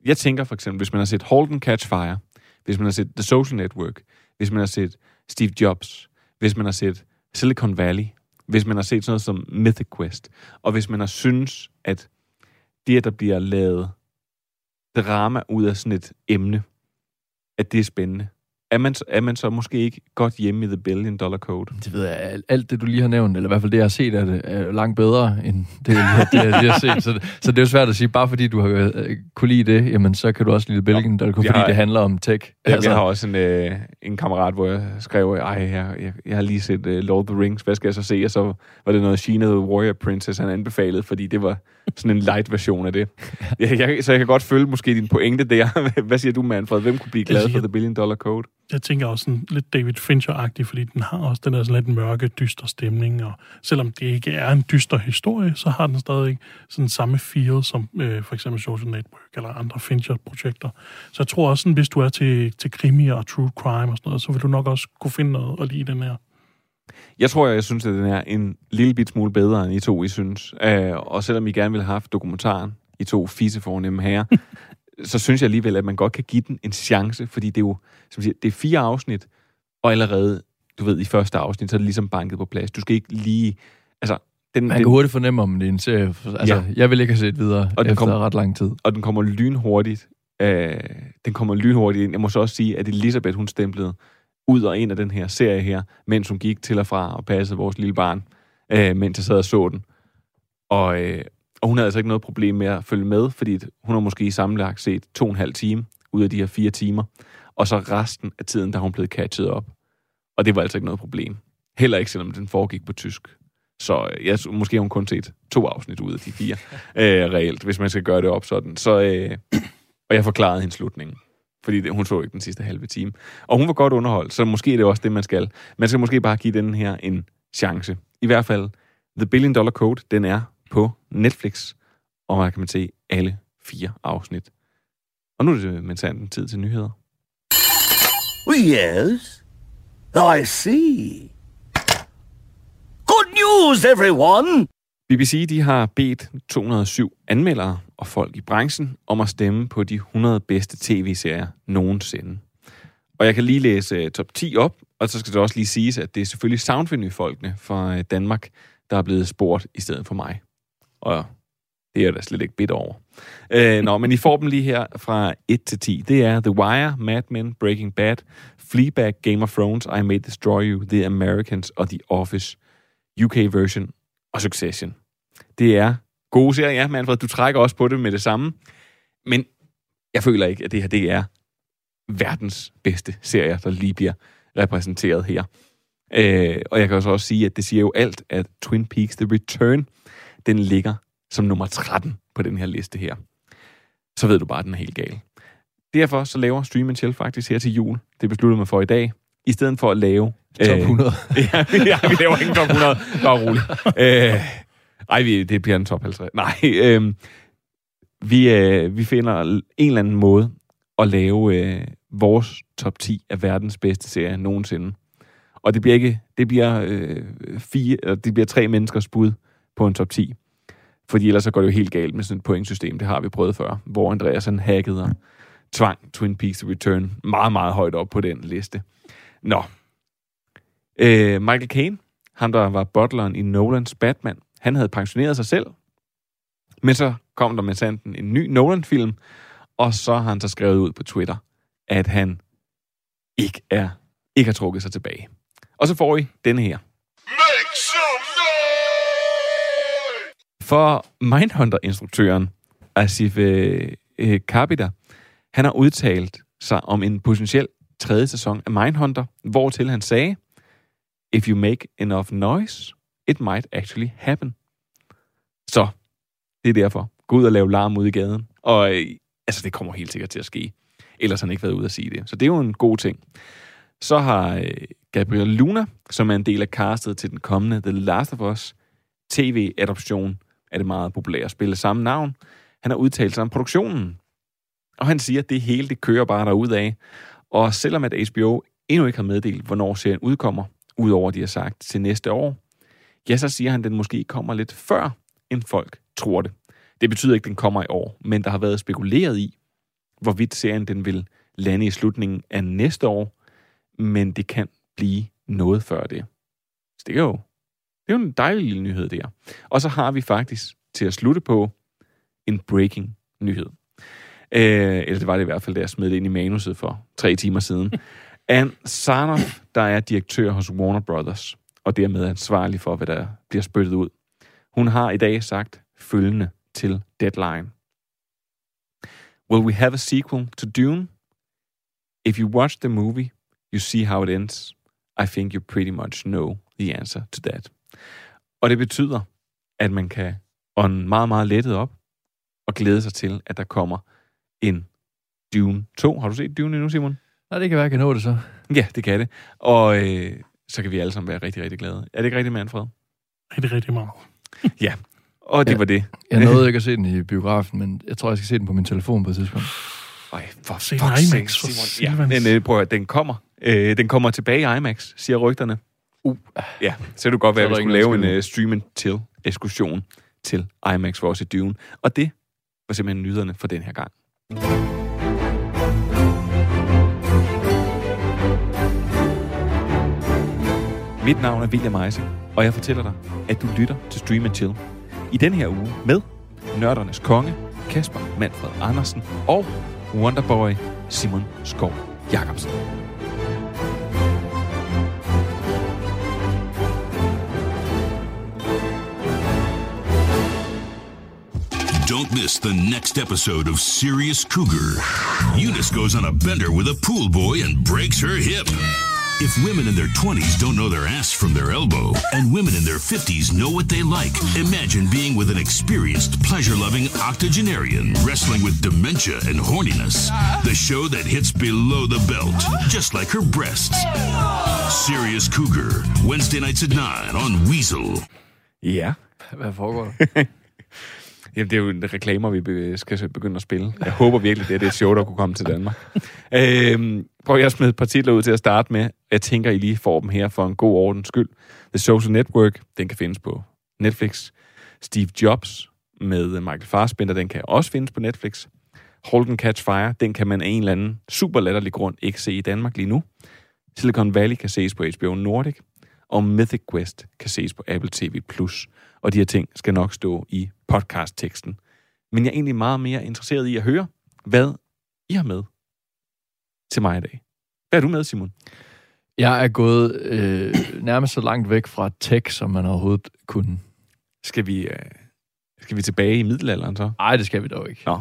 Jeg tænker for eksempel, hvis man har set Holden Catch Fire, hvis man har set The Social Network, hvis man har set Steve Jobs, hvis man har set Silicon Valley, hvis man har set sådan noget som Mythic Quest, og hvis man har synes, at det, at der bliver lavet drama ud af sådan et emne, at det er spændende, er man, er man så måske ikke godt hjemme i The Billion Dollar Code? Det ved jeg, alt- det, du lige har nævnt, eller i hvert fald det, jeg har set af det, er langt bedre, end det, jeg, det, jeg lige har set. Så, så det er jo svært at sige, bare fordi du har øh, kunne lide det, jamen så kan du også lide Belgien, der fordi jeg har- det handler om tech. Jeg, jeg har også en, øh, en kammerat, hvor jeg skrev, ej, jeg, jeg, jeg har lige set øh, Lord of the Rings, hvad skal jeg så se? Og så var det noget Sheena the Warrior Princess, han anbefalede, fordi det var sådan en light version af det. Jeg, jeg, så jeg kan godt følge måske din pointe der. hvad siger du, Manfred? Hvem kunne blive glad Jeg for The Billion Dollar Code? Jeg tænker også sådan lidt David Fincher-agtig, fordi den har også den der sådan lidt mørke, dyster stemning, og selvom det ikke er en dyster historie, så har den stadig sådan samme feel som øh, for eksempel Social Network eller andre Fincher-projekter. Så jeg tror også, sådan, hvis du er til, til krimi og true crime og sådan noget, så vil du nok også kunne finde noget at lide den her. Jeg tror, jeg synes, at den er en lille bit smule bedre, end I to, I synes. Uh, og selvom I gerne ville have haft dokumentaren, I to fisefornemme herrer, så synes jeg alligevel, at man godt kan give den en chance, fordi det er jo, som siger, det er fire afsnit, og allerede, du ved, i første afsnit, så er det ligesom banket på plads. Du skal ikke lige, altså, den, Man den, kan hurtigt fornemme, om det er en serie. Altså, Ja. jeg vil ikke have set videre Og den efter kom- ret lang tid. og den kommer lynhurtigt, øh, den kommer lynhurtigt ind. Jeg må så også sige, at Elisabeth, hun stemplede ud og ind af den her serie her, mens hun gik til og fra og passede vores lille barn, øh, mens jeg sad og så den. Og, øh, og hun havde altså ikke noget problem med at følge med, fordi hun har måske i sammenlagt set to og en halv time ud af de her fire timer, og så resten af tiden, der er hun blevet catchet op. Og det var altså ikke noget problem. Heller ikke, selvom den foregik på tysk. Så øh, jeg, måske har hun kun set to afsnit ud af de fire, øh, reelt, hvis man skal gøre det op sådan. Så, øh, og jeg forklarede hendes slutningen. fordi det, hun så ikke den sidste halve time. Og hun var godt underholdt, så måske er det også det, man skal. Man skal måske bare give den her en chance. I hvert fald, The Billion Dollar Code, den er på Netflix, og der kan man se alle fire afsnit. Og nu er det med en tid til nyheder. Yes, I see. Good news, everyone! BBC de har bedt 207 anmeldere og folk i branchen om at stemme på de 100 bedste tv-serier nogensinde. Og jeg kan lige læse uh, top 10 op, og så skal det også lige siges, at det er selvfølgelig Soundvenue-folkene fra uh, Danmark, der er blevet spurgt i stedet for mig. Og det er jeg da slet ikke bidt over. Øh, nå, men I får dem lige her fra 1 til 10. Det er The Wire, Mad Men, Breaking Bad, Fleabag, Game of Thrones, I May Destroy You, The Americans og The Office. UK version og Succession. Det er gode serier, ja, Manfred, du trækker også på det med det samme. Men jeg føler ikke, at det her det er verdens bedste serier, der lige bliver repræsenteret her. Øh, og jeg kan også sige, at det siger jo alt, at Twin Peaks The Return, den ligger som nummer 13 på den her liste her. Så ved du bare, at den er helt gal. Derfor så laver Stream Chill faktisk her til jul, det besluttede man for i dag, i stedet for at lave Top 100. Øh, ja, ja, vi laver ikke top 100. Bare roligt. Øh, ej, vi, det bliver en top 50. Nej, øh, vi, øh, vi finder en eller anden måde at lave øh, vores top 10 af verdens bedste serie nogensinde. Og det bliver ikke, det bliver, øh, fire, eller det bliver tre menneskers bud på en top 10. Fordi ellers så går det jo helt galt med sådan et pointsystem. Det har vi prøvet før, hvor Andreas han hackede og tvang Twin Peaks Return meget, meget højt op på den liste. Nå, Øh, Michael Caine, ham der var butleren i Nolans Batman, han havde pensioneret sig selv. Men så kom der med sanden en ny Nolan-film, og så har han så skrevet ud på Twitter, at han ikke er ikke har trukket sig tilbage. Og så får I denne her. For Mindhunter-instruktøren Asif eh, eh, øh, øh, Kapita, han har udtalt sig om en potentiel tredje sæson af Mindhunter, hvor til han sagde, If you make enough noise, it might actually happen. Så, det er derfor. Gå ud og lave larm ude i gaden. Og øh, altså, det kommer helt sikkert til at ske. Ellers har han ikke været ude at sige det. Så det er jo en god ting. Så har øh, Gabriel Luna, som er en del af castet til den kommende The Last of Us tv-adoption af det meget populære spil samme navn. Han har udtalt sig om produktionen. Og han siger, at det hele det kører bare af. Og selvom at HBO endnu ikke har meddelt, hvornår serien udkommer, udover de har sagt til næste år, ja, så siger han, at den måske kommer lidt før, end folk tror det. Det betyder ikke, at den kommer i år, men der har været spekuleret i, hvorvidt serien den vil lande i slutningen af næste år, men det kan blive noget før det. Så det kan jo, det er jo en dejlig lille nyhed der. Og så har vi faktisk til at slutte på en breaking nyhed. Øh, eller det var det i hvert fald, da jeg smed det ind i manuset for tre timer siden. Ann Sarnoff, der er direktør hos Warner Brothers, og dermed ansvarlig for, hvad der bliver spyttet ud. Hun har i dag sagt følgende til Deadline. Will we have a sequel to Dune? If you watch the movie, you see how it ends. I think you pretty much know the answer to that. Og det betyder, at man kan ånde meget, meget lettet op og glæde sig til, at der kommer en Dune 2. Har du set Dune endnu, Simon? Nej, det kan være, jeg kan nå det så. Ja, det kan det. Og øh, så kan vi alle sammen være rigtig, rigtig glade. Er det ikke rigtigt, Manfred? Rigtig, rigtig meget. ja, og det ja, var det. Jeg nåede ikke at se den i biografen, men jeg tror, jeg skal se den på min telefon på et tidspunkt. Ej, for se fuck IMAX, Simon. Ja, men øh, prøv at, den kommer. Øh, den kommer tilbage i IMAX, siger rygterne. Uh. Ja, så det godt være, at vi skulle lave en uh, streaming til ekskursion til IMAX for os i Dune. Og det var simpelthen nyhederne for den her gang. Mit navn er William Eise, og jeg fortæller dig, at du lytter til Stream Chill. I den her uge med Nørdernes Konge, Kasper Manfred Andersen og Wonderboy Simon Skov Jacobsen. Don't miss the next episode of Serious Cougar. Eunice goes on a bender with a pool boy and breaks her hip. If women in their 20s don't know their ass from their elbow, and women in their 50s know what they like, imagine being with an experienced, pleasure loving octogenarian wrestling with dementia and horniness. The show that hits below the belt, just like her breasts. Serious Cougar, Wednesday nights at 9 on Weasel. Ja. Hvad foregår der? Jamen, det er jo en reklamer, vi skal begynde at spille. Jeg håber virkelig, det er det show, der kunne komme til Danmark. øhm, prøv jeg at smide et par titler ud til at starte med. Jeg tænker, I lige får dem her for en god ordens skyld. The Social Network, den kan findes på Netflix. Steve Jobs med Michael Fassbender, den kan også findes på Netflix. Holden Catch Fire, den kan man af en eller anden super latterlig grund ikke se i Danmark lige nu. Silicon Valley kan ses på HBO Nordic, og Mythic Quest kan ses på Apple TV+. Og de her ting skal nok stå i podcast-teksten. Men jeg er egentlig meget mere interesseret i at høre, hvad I har med til mig i dag. Hvad er du med, Simon? Jeg er gået øh, nærmest så langt væk fra tech, som man overhovedet kunne. Skal vi, øh, skal vi tilbage i middelalderen så? Nej, det skal vi dog ikke. Nå.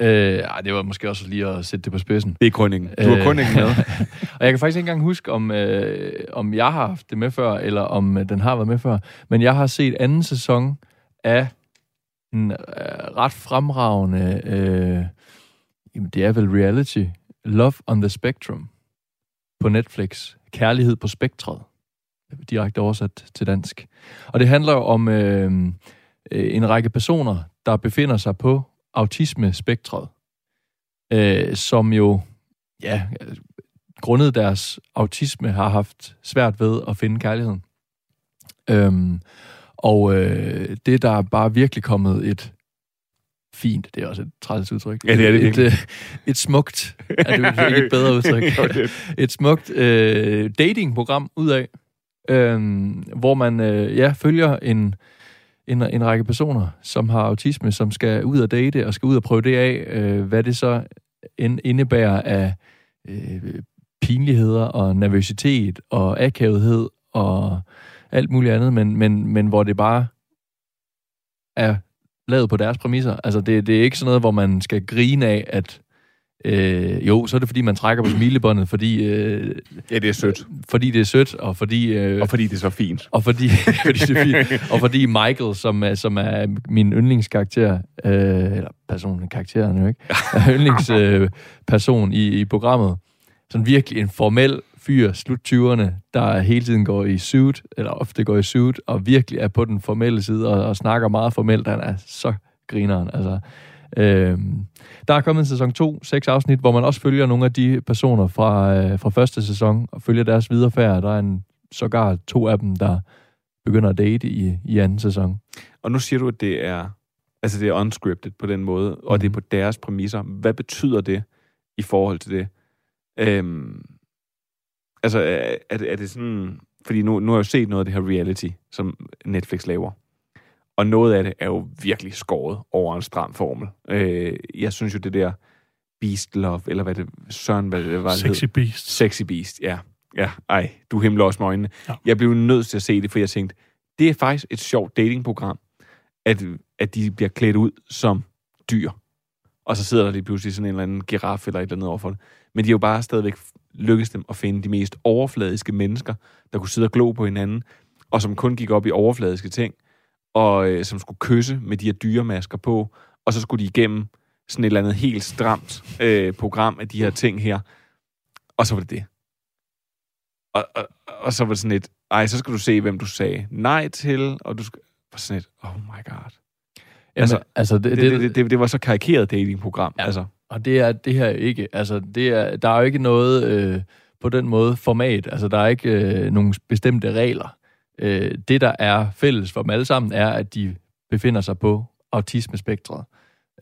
Øh, ej, det var måske også lige at sætte det på spidsen. Det er krønningen. Du har krønningen med. og jeg kan faktisk ikke engang huske, om, øh, om jeg har haft det med før, eller om øh, den har været med før. Men jeg har set anden sæson af en øh, ret fremragende, øh, jamen det er vel reality, Love on the Spectrum på Netflix. Kærlighed på spektret. Direkte oversat til dansk. Og det handler jo om øh, øh, en række personer, der befinder sig på autisme-spektret, øh, som jo, ja, grundet deres autisme har haft svært ved at finde kærligheden. Øhm, og øh, det er der bare virkelig kommet et fint, det er også et træls udtryk. Ja, det er det et, virkelig. et, et smukt, er det ikke et bedre udtryk? Et smukt øh, datingprogram ud af, øh, hvor man øh, ja, følger en, en, en række personer, som har autisme, som skal ud og date, og skal ud og prøve det af, øh, hvad det så ind, indebærer af øh, pinligheder og nervøsitet og akavethed og alt muligt andet, men, men, men hvor det bare er lavet på deres præmisser. Altså, det, det er ikke sådan noget, hvor man skal grine af, at øh, jo, så er det, fordi man trækker på smilebåndet, fordi... Øh, ja, det er sødt. Fordi det er sødt, og fordi... Øh, og fordi det er så fint. Og fordi, fordi det er fint. Og fordi Michael, som er, som er min yndlingskarakter, øh, eller personen, karakteren jo ikke, er yndlingsperson øh, person i, i programmet, sådan virkelig en formel fyr, slut 20'erne, der hele tiden går i suit, eller ofte går i suit, og virkelig er på den formelle side, og, og snakker meget formelt. Han er så grineren, altså. Øhm, der er kommet en sæson 2, seks afsnit, hvor man også følger nogle af de personer fra, øh, fra første sæson, og følger deres videre færd. Der er en, sågar to af dem, der begynder at date i, i anden sæson. Og nu siger du, at det er, altså det er unscripted på den måde, og mm. det er på deres præmisser. Hvad betyder det i forhold til det? Øhm, altså, er, er, det, er det sådan... Fordi nu, nu har jeg jo set noget af det her reality, som Netflix laver. Og noget af det er jo virkelig skåret over en stram formel. Øh, jeg synes jo, det der Beast Love, eller hvad det, Søren, hvad det var, det Sexy hed. Beast. Sexy Beast, ja. Ja, ej, du himler også med øjnene. Ja. Jeg blev nødt til at se det, for jeg tænkte, det er faktisk et sjovt datingprogram, at, at de bliver klædt ud som dyr. Og så sidder der lige pludselig sådan en eller anden giraf eller et eller andet overfor det. Men de har jo bare stadigvæk lykkes dem at finde de mest overfladiske mennesker, der kunne sidde og glo på hinanden, og som kun gik op i overfladiske ting, og øh, som skulle kysse med de her dyremasker på, og så skulle de igennem sådan et eller andet helt stramt øh, program af de her ting her. Og så var det det. Og, og, og så var det sådan et, ej, så skal du se, hvem du sagde nej til, og du skal, var sådan et, oh my god. Jamen, altså, altså det, det, det, det, det, det var så karikeret datingprogram. Ja. Altså. Og det er det her ikke. Altså, det er, der er jo ikke noget øh, på den måde format. Altså, der er ikke øh, nogen bestemte regler. Øh, det, der er fælles for dem alle sammen, er, at de befinder sig på autismespektret.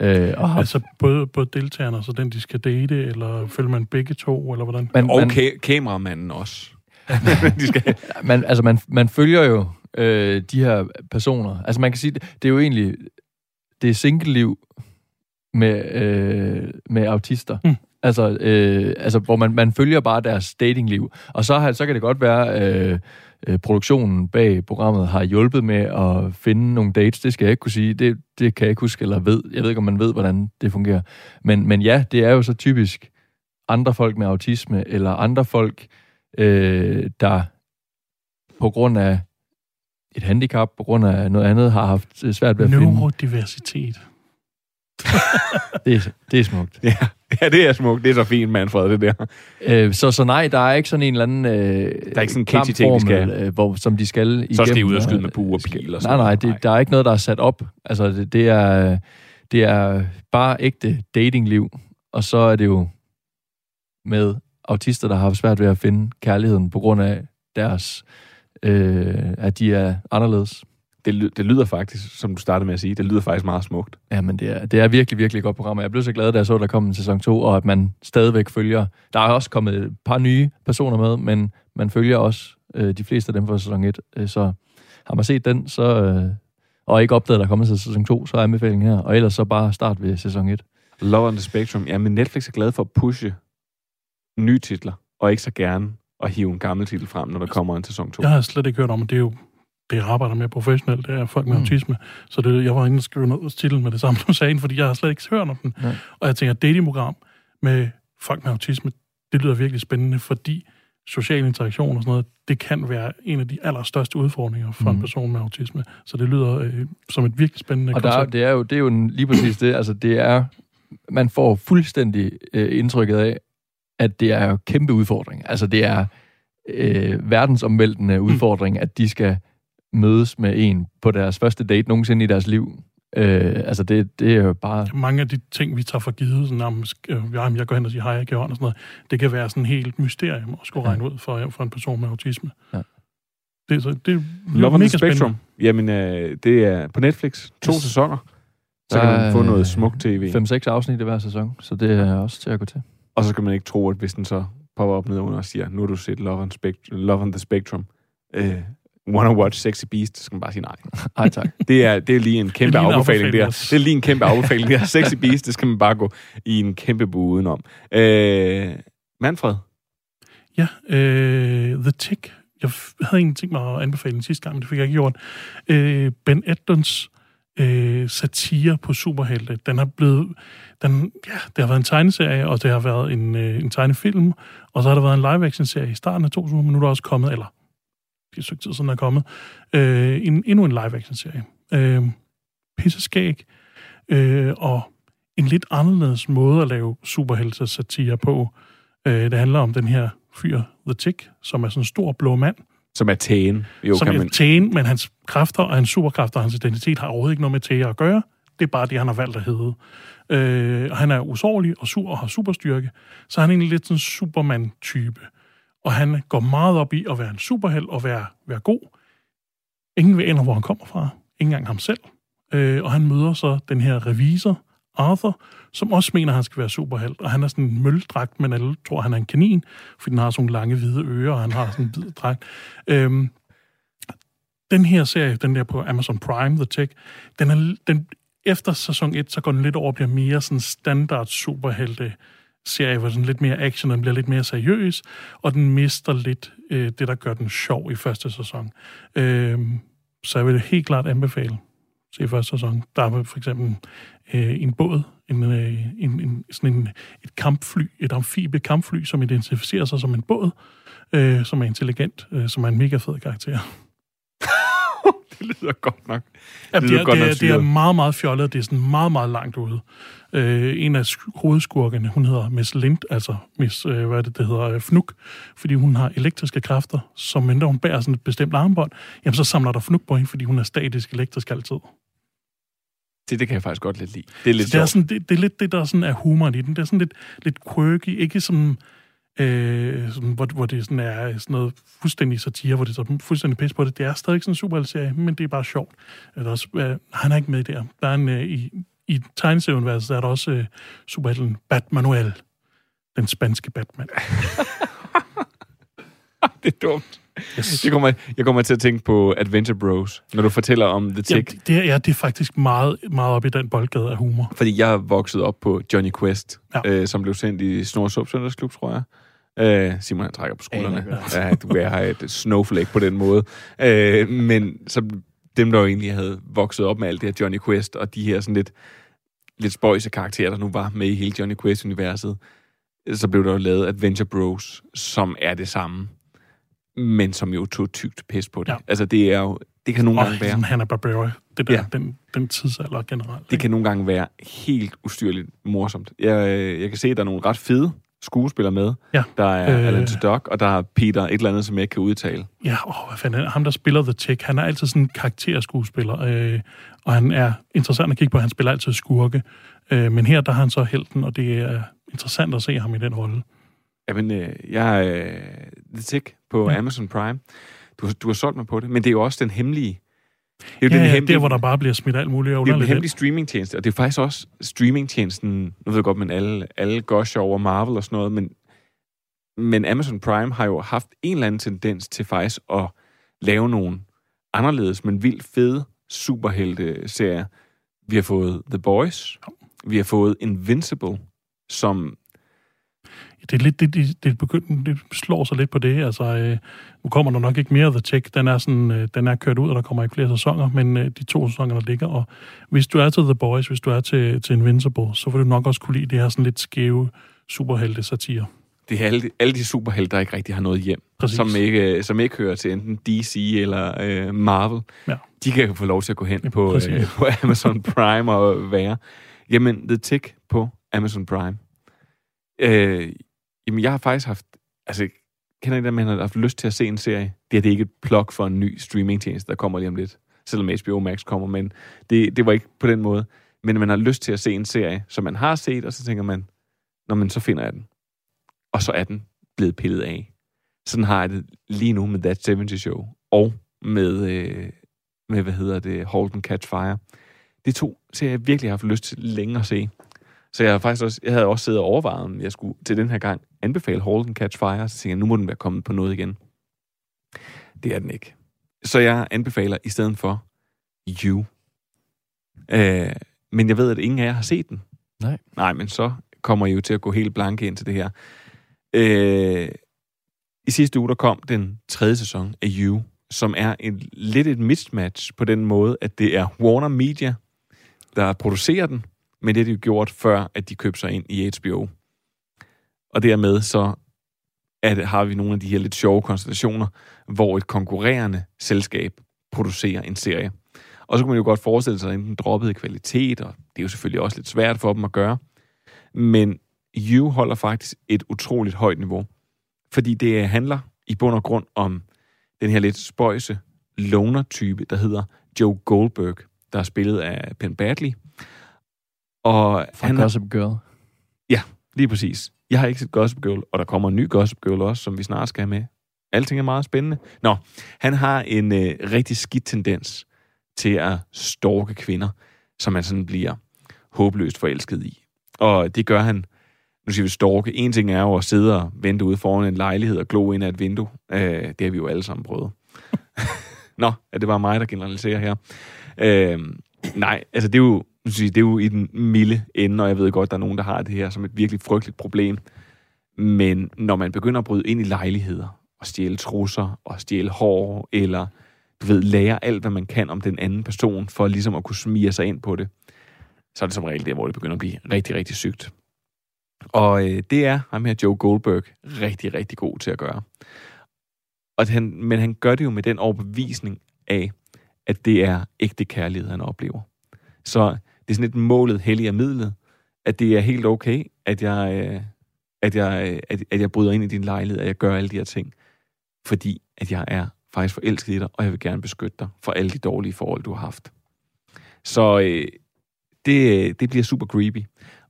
Øh, og har... Altså både, både deltagerne, så den de skal date, eller følger man begge to, eller hvordan? Man, og ka- kameramanden også. de skal... man, altså, man, man følger jo øh, de her personer. Altså, man kan sige, det, det er jo egentlig det er single-liv med, øh, med autister. Mm. Altså, øh, altså, hvor man, man følger bare deres datingliv. Og så, har, så kan det godt være, øh, øh, produktionen bag programmet har hjulpet med at finde nogle dates. Det skal jeg ikke kunne sige. Det, det kan jeg ikke huske, eller ved. Jeg ved ikke, om man ved, hvordan det fungerer. Men, men ja, det er jo så typisk andre folk med autisme, eller andre folk, øh, der på grund af et handicap, på grund af noget andet, har haft svært ved at finde... Neurodiversitet. det, er, det er smukt. Ja, ja, det er smukt. Det er så fint, Manfred, det der. Øh, så, så nej, der er ikke sådan en eller anden... Øh, Der er ikke sådan en catchy ting, de skal- Øh, hvor, som de skal igennem. Så skal de ud og skyde med bue og pil og Nej, sådan nej, det, der er ikke noget, der er sat op. Altså, det, det, er, det er bare ægte datingliv. Og så er det jo med autister, der har svært ved at finde kærligheden på grund af deres... Øh, at de er anderledes. Det, det lyder faktisk, som du startede med at sige, det lyder faktisk meget smukt. Ja, men det er, det er virkelig, virkelig et godt program, og jeg blev så glad, da jeg så, at der kom en sæson 2, og at man stadigvæk følger... Der er også kommet et par nye personer med, men man følger også øh, de fleste af dem fra sæson 1. Øh, så har man set den, så... Øh, og ikke opdaget, at der er kommet til sæson 2, så er anbefalingen her. Og ellers så bare start ved sæson 1. Love on the Spectrum. Ja, men Netflix er glad for at pushe nye titler, og ikke så gerne at hive en gammel titel frem, når der kommer en sæson 2. Jeg har slet ikke hørt om, at det er jo det, jeg arbejder med professionelt, det er folk med Mm. mm. autisme. Så det, jeg var inde og skrive noget til med det samme, du sagde, fordi jeg har slet ikke hørt om den. Nej. Og jeg tænker, datingprogram med folk med autisme, det lyder virkelig spændende, fordi social interaktion og sådan noget, det kan være en af de allerstørste udfordringer for mm. En person med autisme. Så det lyder øh, som et virkelig spændende Og der, er- det er jo, det er jo en- lige præcis det. Altså, det er... Man får fuldstændig øh, indtrykket af, at det er jo kæmpe udfordring. Altså, det er øh, verdensomvæltende udfordring, at de skal mødes med en på deres første date nogensinde i deres liv. Øh, altså, det, det er jo bare... mange af de ting, vi tager for givet, sådan, om, øh, jamen, jeg går hen og siger hej, jeg giver hånd og sådan noget, det kan være sådan helt mysterium at skulle Ja. regne ud for, for en person med autisme. Ja. Det, er så, det er Love on the Spectrum. spændende. Jamen, øh, det er på Netflix. To Yes. sæsoner. Så Der kan man få øh, noget smukt tv. 5-6 afsnit i hver sæson, så det er også til at gå til. Og så skal man ikke tro, at hvis den så popper op ned under og siger, nu har du set Love on, Spect- Love on the Spectrum, øh, wanna watch Sexy Beast, så skal man bare sige nej. Ej, tak. Det er, det er lige en kæmpe er afbefaling der. Det er lige en kæmpe afbefaling der. Sexy Beast, det skal man bare gå i en kæmpe bue udenom. Øh, Manfred, Ja, øh, The Tick. Jeg havde egentlig tænkt mig at anbefale den sidste gang, men det fik jeg ikke gjort. Øh, ben Edlunds øh, satire på superhelte. Den har blevet... Den, ja, det har været en tegneserie, og det har været en, øh, en tegnefilm, og så har der været en live-action-serie i starten af 2000, men nu er der også kommet, eller er et stykke tid siden, er kommet, øh, en, endnu en live-action-serie. Øh, pisseskæg, øh, og en lidt anderledes måde at lave superhelte-satire på. Øh, det handler om den her fyr, The Tick, som er sådan en stor blå mand, som er tægen. Jo, som kan er man... tæen, men hans kræfter og hans superkræfter og hans identitet har overhovedet ikke noget med tæer at gøre. Det er bare det, han har valgt at hedde. Øh, og han er usårlig og sur og har superstyrke, så han er egentlig lidt sådan en Superman-type. Og han går meget op i at være en superheld og være, være god. Ingen ved ender, hvor han kommer fra. Ingen engang ham selv. Øh, og han møder så den her revisor, Arthur, som også mener, at han skal være superheld. Og han er sådan en møldragt, men alle tror, han er en kanin, fordi den har sådan nogle lange hvide ører, og han har sådan en hvid dragt. Øhm, den her serie, den der på Amazon Prime, The Tech, den er, den, efter sæson 1, så går den lidt over og bliver mere sådan standard superhelte serie, hvor den lidt mere action, den bliver lidt mere seriøs, og den mister lidt øh, det, der gør den sjov i første sæson. Øh, så jeg vil helt klart anbefale se første sæson. Der er for eksempel øh, en båd, en, øh, en, en, sådan en, et kampfly, et amfibie kampfly, som identificerer sig som en båd, øh, som er intelligent, øh, som er en mega fed karakter. det lyder godt nok. Det, lyder er, godt det, nok er, det er meget, meget fjollet. Det er sådan meget, meget langt ude. Øh, en af sk- hovedskurkene, hun hedder Miss Lind, altså Miss, øh, hvad er det, det hedder, øh, Fnuk, fordi hun har elektriske kræfter, som mindre hun bærer sådan et bestemt armbånd, jamen så samler der Fnuk på hende, fordi hun er statisk elektrisk altid. Det, det kan jeg faktisk godt lidt lide. Det er lidt Så det er, sjovt. sådan, det, det er lidt det, der sådan er humoren i den. Det er sådan lidt, lidt quirky, ikke som, øh, sådan, hvor, hvor det sådan er sådan noget fuldstændig satire, hvor det er så fuldstændig pis på det. Det er stadig sådan en superheltserie, men det er bare sjovt. Er der også, øh, han er ikke med der. Der er en, øh, i, i tegneserieuniverset er der også øh, superhelten Batmanuel, den spanske Batman. det er dumt. Yes. Det kommer, jeg kommer til at tænke på Adventure Bros, når du fortæller om The Jamen, Tick. det, er, ja, det er faktisk meget, meget op i den boldgade af humor. Fordi jeg er vokset op på Johnny Quest, ja. øh, som blev sendt i Snorsup Søndagsklub, tror jeg. Øh, Simon han trækker på skuldrene. Ikke, Ja, du er et snowflake på den måde. Øh, men så dem, der jo egentlig havde vokset op med alt det her Johnny Quest, og de her sådan lidt, lidt spøjse karakterer, der nu var med i hele Johnny Quest-universet, så blev der jo lavet Adventure Bros, som er det samme. men som jo tog tygt pis på det. Ja. Altså, det er jo, det kan nogle Og gange være... sådan Hanna Barbera, det der, Ja. den, den tidsalder generelt. Det kan nogle gange være helt ustyrligt morsomt. Jeg, øh, jeg kan se, at der er nogle ret fede skuespillere med. Ja. Der er Øh. Alan Tudyk, og der er Peter et eller andet, som jeg ikke kan udtale. Ja, åh, hvad fanden? Ham, der spiller The Tick, han er altid sådan en karakterskuespiller, øh, og han er interessant at kigge på. Han spiller altid skurke. Øh, men her, der har han så helten, og det er interessant at se ham i den rolle. Jamen, øh, jeg er øh, The Tick på Ja. Amazon Prime. Du, har- du har solgt mig på det, men det er jo også den hemmelige... Det er jo Ja, den ja, hemmelige, der, hvor der bare bliver smidt alt muligt det er den hemmelige streamingtjeneste, og det er faktisk også streamingtjenesten, nu ved jeg godt, men alle, alle gosher over Marvel og sådan noget, men, men Amazon Prime har jo haft en eller anden tendens til faktisk at lave nogle anderledes, men vildt fede superhelte-serier. Vi har fået The Boys, vi har fået Invincible, som Det er lidt, det, det, det, begynd, det slår sig lidt på det. Altså, øh, nu kommer der nok ikke mere The Tick. Den er, sådan, øh, den er kørt ud, og der kommer ikke flere sæsoner, men øh, de to sæsoner, der ligger. Og hvis du er til The Boys, hvis du er til, til Invincible, så vil du nok også kunne lide det her sådan lidt skæve superhelte-satire. det er alle, de- alle de superhelte, der ikke rigtig har noget hjem, Præcis. som ikke, som ikke hører til enten DC eller øh, Marvel. Ja. De kan få lov til at gå hen på, præcis. øh, på Amazon Prime og være. Jamen, The Tick på Amazon Prime. Øh, jamen, jeg har faktisk haft... Altså, kender I det, at man har haft lyst til at se en serie? Det er det ikke et plug for en ny streamingtjeneste, der kommer lige om lidt. Selvom HBO Max kommer, men det, det var ikke på den måde. Men man har lyst til at se en serie, som man har set, og så tænker man, når man så finder jeg den. Og så er den blevet pillet af. Sådan har jeg det lige nu med That 70 Show, og med, øh, med hvad hedder det, Holden and Catch Fire. Det er to serier, jeg virkelig har haft lyst til længe at se. Så jeg, har faktisk også, jeg havde også siddet og overvejet, om jeg skulle til den her gang anbefale and Catch Fire, så tænkte jeg, nu må den være kommet på noget igen. Det er den ikke. Så jeg anbefaler i stedet for You. Øh, men jeg ved, at ingen af jer har set den. Nej. Nej, men så kommer I jo til at gå helt blanke ind til det her. Øh, I sidste uge, der kom den tredje sæson af You, som er en, lidt et mismatch på den måde, at det er Warner Media, der producerer den, men det har de jo gjort før, at de købte sig ind i HBO. Og dermed så at, har vi nogle af de her lidt sjove konstellationer, hvor et konkurrerende selskab producerer en serie. Og så kunne man jo godt forestille sig, at den droppede i kvalitet, og det er jo selvfølgelig også lidt svært for dem at gøre. Men You holder faktisk et utroligt højt niveau. Fordi det handler i bund og grund om den her lidt spøjse loner-type, der hedder Joe Goldberg, der er spillet af Penn Badley. Og Fra han Gossip Girl. Ja, lige præcis. Jeg har ikke set Gossip Girl, og der kommer en ny Gossip Girl også, som vi snart skal have med. Alting er meget spændende. Nå, han har en øh, rigtig skidt tendens til at stalke kvinder, som han sådan bliver håbløst forelsket i. Og det gør han, nu siger vi stalke, en ting er jo at sidde og vente ude foran en lejlighed og glo ind af et vindue. Øh, det har vi jo alle sammen prøvet. Nå, er det bare mig, der generaliserer her? Øh, nej, altså det er jo, nu siger, det er jo i den milde ende, og jeg ved godt, der er nogen, der har det her som et virkelig frygteligt problem. Men når man begynder at bryde ind i lejligheder, og stjæle trusser, og stjæle hår, eller du ved, lære alt, hvad man kan om den anden person, for ligesom at kunne smige sig ind på det, så er det som regel der, hvor det begynder at blive rigtig, rigtig sygt. Og øh, det er ham her, Joe Goldberg, rigtig, rigtig god til at gøre. Og han, men han gør det jo med den overbevisning af, at det er ægte kærlighed, han oplever. Så det er sådan et målet helliger midlet, at det er helt okay, at jeg, øh, at, jeg, øh, at, at jeg bryder ind i din lejlighed, at jeg gør alle de her ting, fordi at jeg er faktisk forelsket i dig, og jeg vil gerne beskytte dig for alle de dårlige forhold, du har haft. Så øh, det, øh, det bliver super creepy.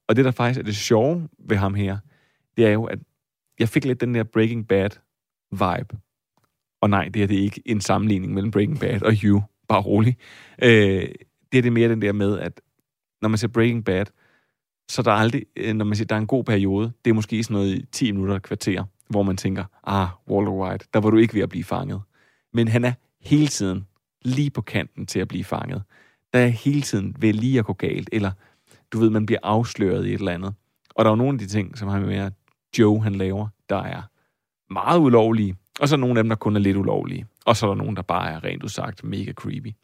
Og det, der faktisk er det sjove ved ham her, det er jo, at jeg fik lidt den der Breaking Bad vibe. Og nej, det er det ikke en sammenligning mellem Breaking Bad og You. Bare rolig. Øh, det er det mere den der med, at når man ser Breaking Bad, så der er aldrig, øh, når man siger, der er en god periode, det er måske sådan noget i 10 minutter kvarter, hvor man tænker, ah, Walter White, der var du ikke ved at blive fanget. Men han er hele tiden lige på kanten til at blive fanget. Der er hele tiden ved lige at gå galt, eller du ved, man bliver afsløret i et eller andet. Og der er jo nogle af de ting, som han med Joe han laver, der er meget ulovlige, og så er nogle af dem, der kun er lidt ulovlige. Og så er der nogen, der bare er rent udsagt mega creepy.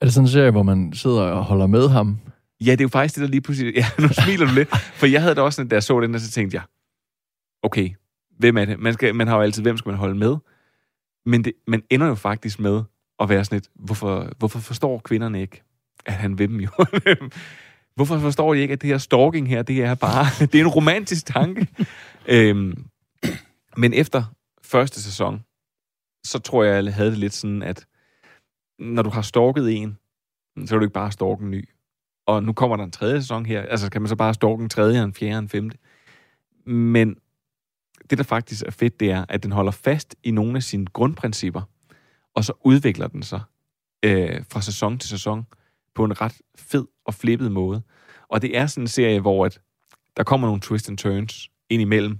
Er det sådan en serie, hvor man sidder og holder med ham? Ja, det er jo faktisk det, der lige pludselig... Ja, nu smiler du lidt. For jeg havde da også sådan, da jeg så den, og så tænkte jeg, okay, hvem er det? Man, skal, man har jo altid, hvem skal man holde med? Men det, man ender jo faktisk med at være sådan lidt, hvorfor, hvorfor forstår kvinderne ikke, at han vil dem jo? hvorfor forstår de ikke, at det her stalking her, det er bare, det er en romantisk tanke. øhm, men efter første sæson, så tror jeg, jeg havde det lidt sådan, at når du har stalket en, så er du ikke bare stalke en ny. Og nu kommer der en tredje sæson her. Altså, kan man så bare stalke en tredje, en fjerde, en femte. Men det, der faktisk er fedt, det er, at den holder fast i nogle af sine grundprincipper, og så udvikler den sig øh, fra sæson til sæson på en ret fed og flippet måde. Og det er sådan en serie, hvor at der kommer nogle twists and turns ind imellem,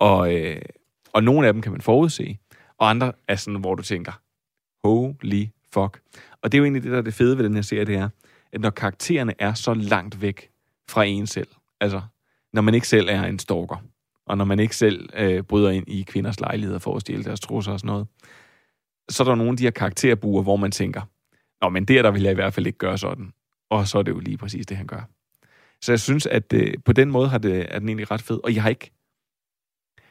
og, øh, og nogle af dem kan man forudse, og andre er sådan, hvor du tænker, holy fuck. Og det er jo egentlig det, der er det fede ved den her serie, det er, at når karaktererne er så langt væk fra en selv, altså når man ikke selv er en stalker, og når man ikke selv øh, bryder ind i kvinders lejligheder for at stjæle deres trusser og sådan noget, så er der nogle af de her karakterbuer, hvor man tænker, Nå, men der, der vil jeg i hvert fald ikke gøre sådan. Og så er det jo lige præcis det, han gør. Så jeg synes, at øh, på den måde har det, er den egentlig ret fed. Og jeg har ikke,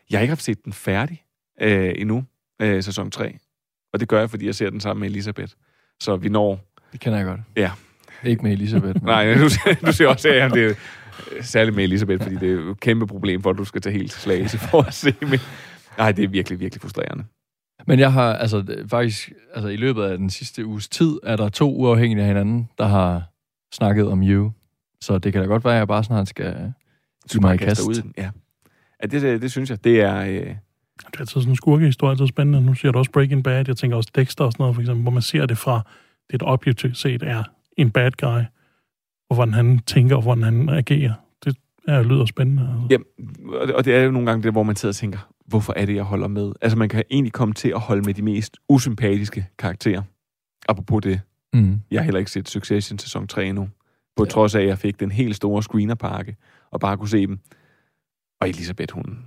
jeg har ikke haft set den færdig øh, endnu, øh, sæson 3. Og det gør jeg, fordi jeg ser den sammen med Elisabeth. Så vi når... Det kender jeg godt. Ja. Ikke med Elisabeth. Nej, du, du ser også, at det er særligt med Elisabeth, fordi det er jo et kæmpe problem for, at du skal tage helt slagelse for at se. Men, nej, det er virkelig, virkelig frustrerende. Men jeg har, altså faktisk, altså i løbet af den sidste uges tid, er der to uafhængige af hinanden, der har snakket om You. Så det kan da godt være, at jeg bare snart skal du mig i kast. Ud. Ja. ja det, det, det, synes jeg. Det er... Øh... Det er altid sådan en skurkehistorie, altid spændende. Nu ser du også Breaking Bad. Jeg tænker også Dexter og sådan noget, for eksempel, hvor man ser det fra det, der objektivt set er en bad guy, og hvordan han tænker, og hvordan han agerer. Det er, lyder spændende. Altså. Ja, og det er jo nogle gange det, hvor man sidder og tænker, hvorfor er det, jeg holder med? Altså, man kan egentlig komme til at holde med de mest usympatiske karakterer. Apropos det. Mm. Jeg har heller ikke set Succession sæson 3 endnu. På ja. trods af, at jeg fik den helt store screenerpakke, og bare kunne se dem. Og Elisabeth, hun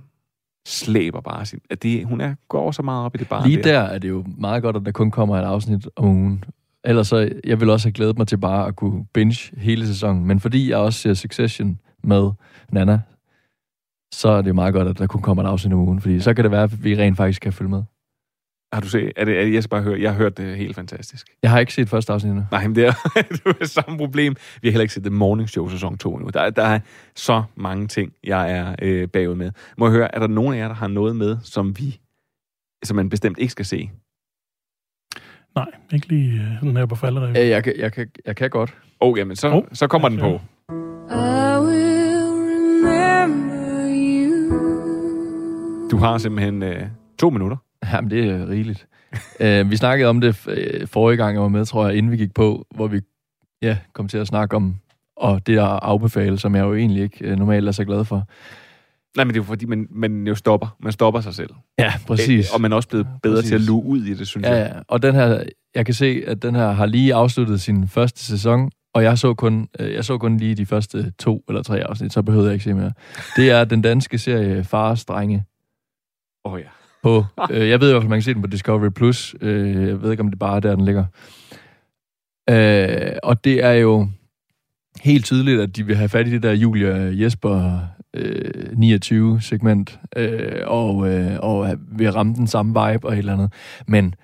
slæber bare sin... At det, hun er, går så meget op i det bare Lige der. der er det jo meget godt, at der kun kommer et afsnit om ugen. Ellers så, jeg vil også have glædet mig til bare at kunne binge hele sæsonen. Men fordi jeg også ser Succession med Nana, så er det meget godt, at der kun kommer et afsnit om ugen, fordi så kan det være, at vi rent faktisk kan følge med. Har du set? Er det, er det, jeg skal bare høre. Jeg har hørt det helt fantastisk. Jeg har ikke set første afsnit endnu. Nej, men det er, det er samme problem. Vi har heller ikke set The Morning Show sæson 2 endnu. Der, der er så mange ting, jeg er øh, bagud med. Må jeg høre, er der nogen af jer, der har noget med, som vi, som man bestemt ikke skal se? Nej, ikke lige øh, sådan her på faldet. Ja, jeg, kan, jeg, kan, jeg kan godt. Åh, oh, jamen, så, oh, så kommer den på. Du har simpelthen øh, to minutter. Jamen, det er rigeligt. uh, vi snakkede om det uh, forrige gang, jeg var med, tror jeg, inden vi gik på, hvor vi ja, kom til at snakke om og det at afbefale, som jeg jo egentlig ikke uh, normalt er så glad for. Nej, men det er jo fordi, man, man jo stopper. Man stopper sig selv. Ja, præcis. Og man er også blevet bedre præcis. til at luge ud i det, synes ja, jeg. Ja, og den her, jeg kan se, at den her har lige afsluttet sin første sæson, og jeg så kun, jeg så kun lige de første to eller tre afsnit, så behøvede jeg ikke se mere. Det er den danske serie Fars Drenge. Åh oh, ja. På, øh, jeg ved i hvert fald, man kan se den på Discovery+. Plus. Øh, jeg ved ikke, om det bare er der, den ligger. Øh, og det er jo helt tydeligt, at de vil have fat i det der Julia Jesper øh, 29-segment, øh, og, øh, og vil ramme den samme vibe og et eller andet. Men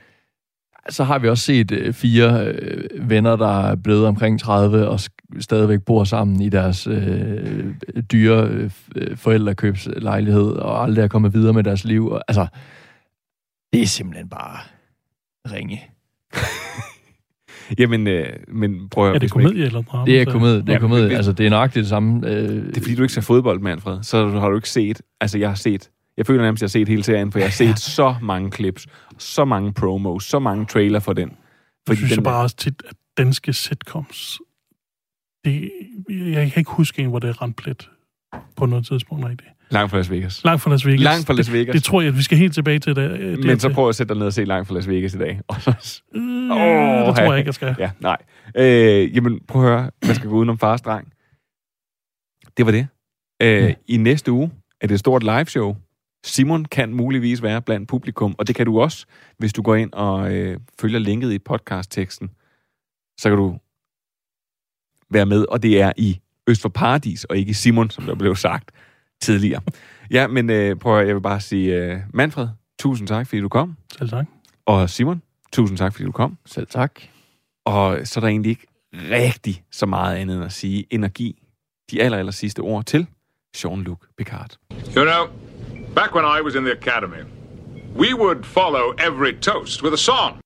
så har vi også set øh, fire øh, venner, der er blevet omkring 30 og stadigvæk bor sammen i deres øh, dyre øh, forældrekøbslejlighed og aldrig er kommet videre med deres liv. Og, altså, det er simpelthen bare ringe. Jamen, øh, men prøv at... Er det komedie ikke... eller drama? Det er komedie. Det er, komedie. Ja, altså, det er nøjagtigt det samme. Øh... Det er fordi, du ikke ser fodbold, Manfred. Så har du ikke set... Altså, jeg har set jeg føler nærmest, at jeg har set hele serien, for jeg har set ja. så mange clips, så mange promos, så mange trailer for den. Fordi jeg synes den jeg bare også tit, at danske sitcoms, det, jeg kan ikke huske en, hvor det er ramt plet på noget tidspunkt rigtigt. Langt fra Las Vegas. Langt fra Las Vegas. Langt fra Las Vegas. Det, det tror jeg, at vi skal helt tilbage til det. det Men så prøv at sætte dig ned og se Langt fra Las Vegas i dag. øh, oh, det tror jeg ikke, jeg skal. Ja, nej. Øh, jamen, prøv at høre. Man skal gå udenom fars dreng. Det var det. Øh, ja. I næste uge er det et stort live show Simon kan muligvis være blandt publikum, og det kan du også, hvis du går ind og øh, følger linket i podcastteksten. Så kan du være med, og det er i Øst for Paradis, og ikke i Simon, som der blev sagt tidligere. Ja, men øh, prøv at, jeg vil bare sige, øh, Manfred, tusind tak, fordi du kom. Selv tak. Og Simon, tusind tak, fordi du kom. Selv tak. Og så er der egentlig ikke rigtig så meget andet end at sige energi. De aller, aller sidste ord til Jean-Luc Picard. You know, back when I was in the academy, we would follow every toast with a song.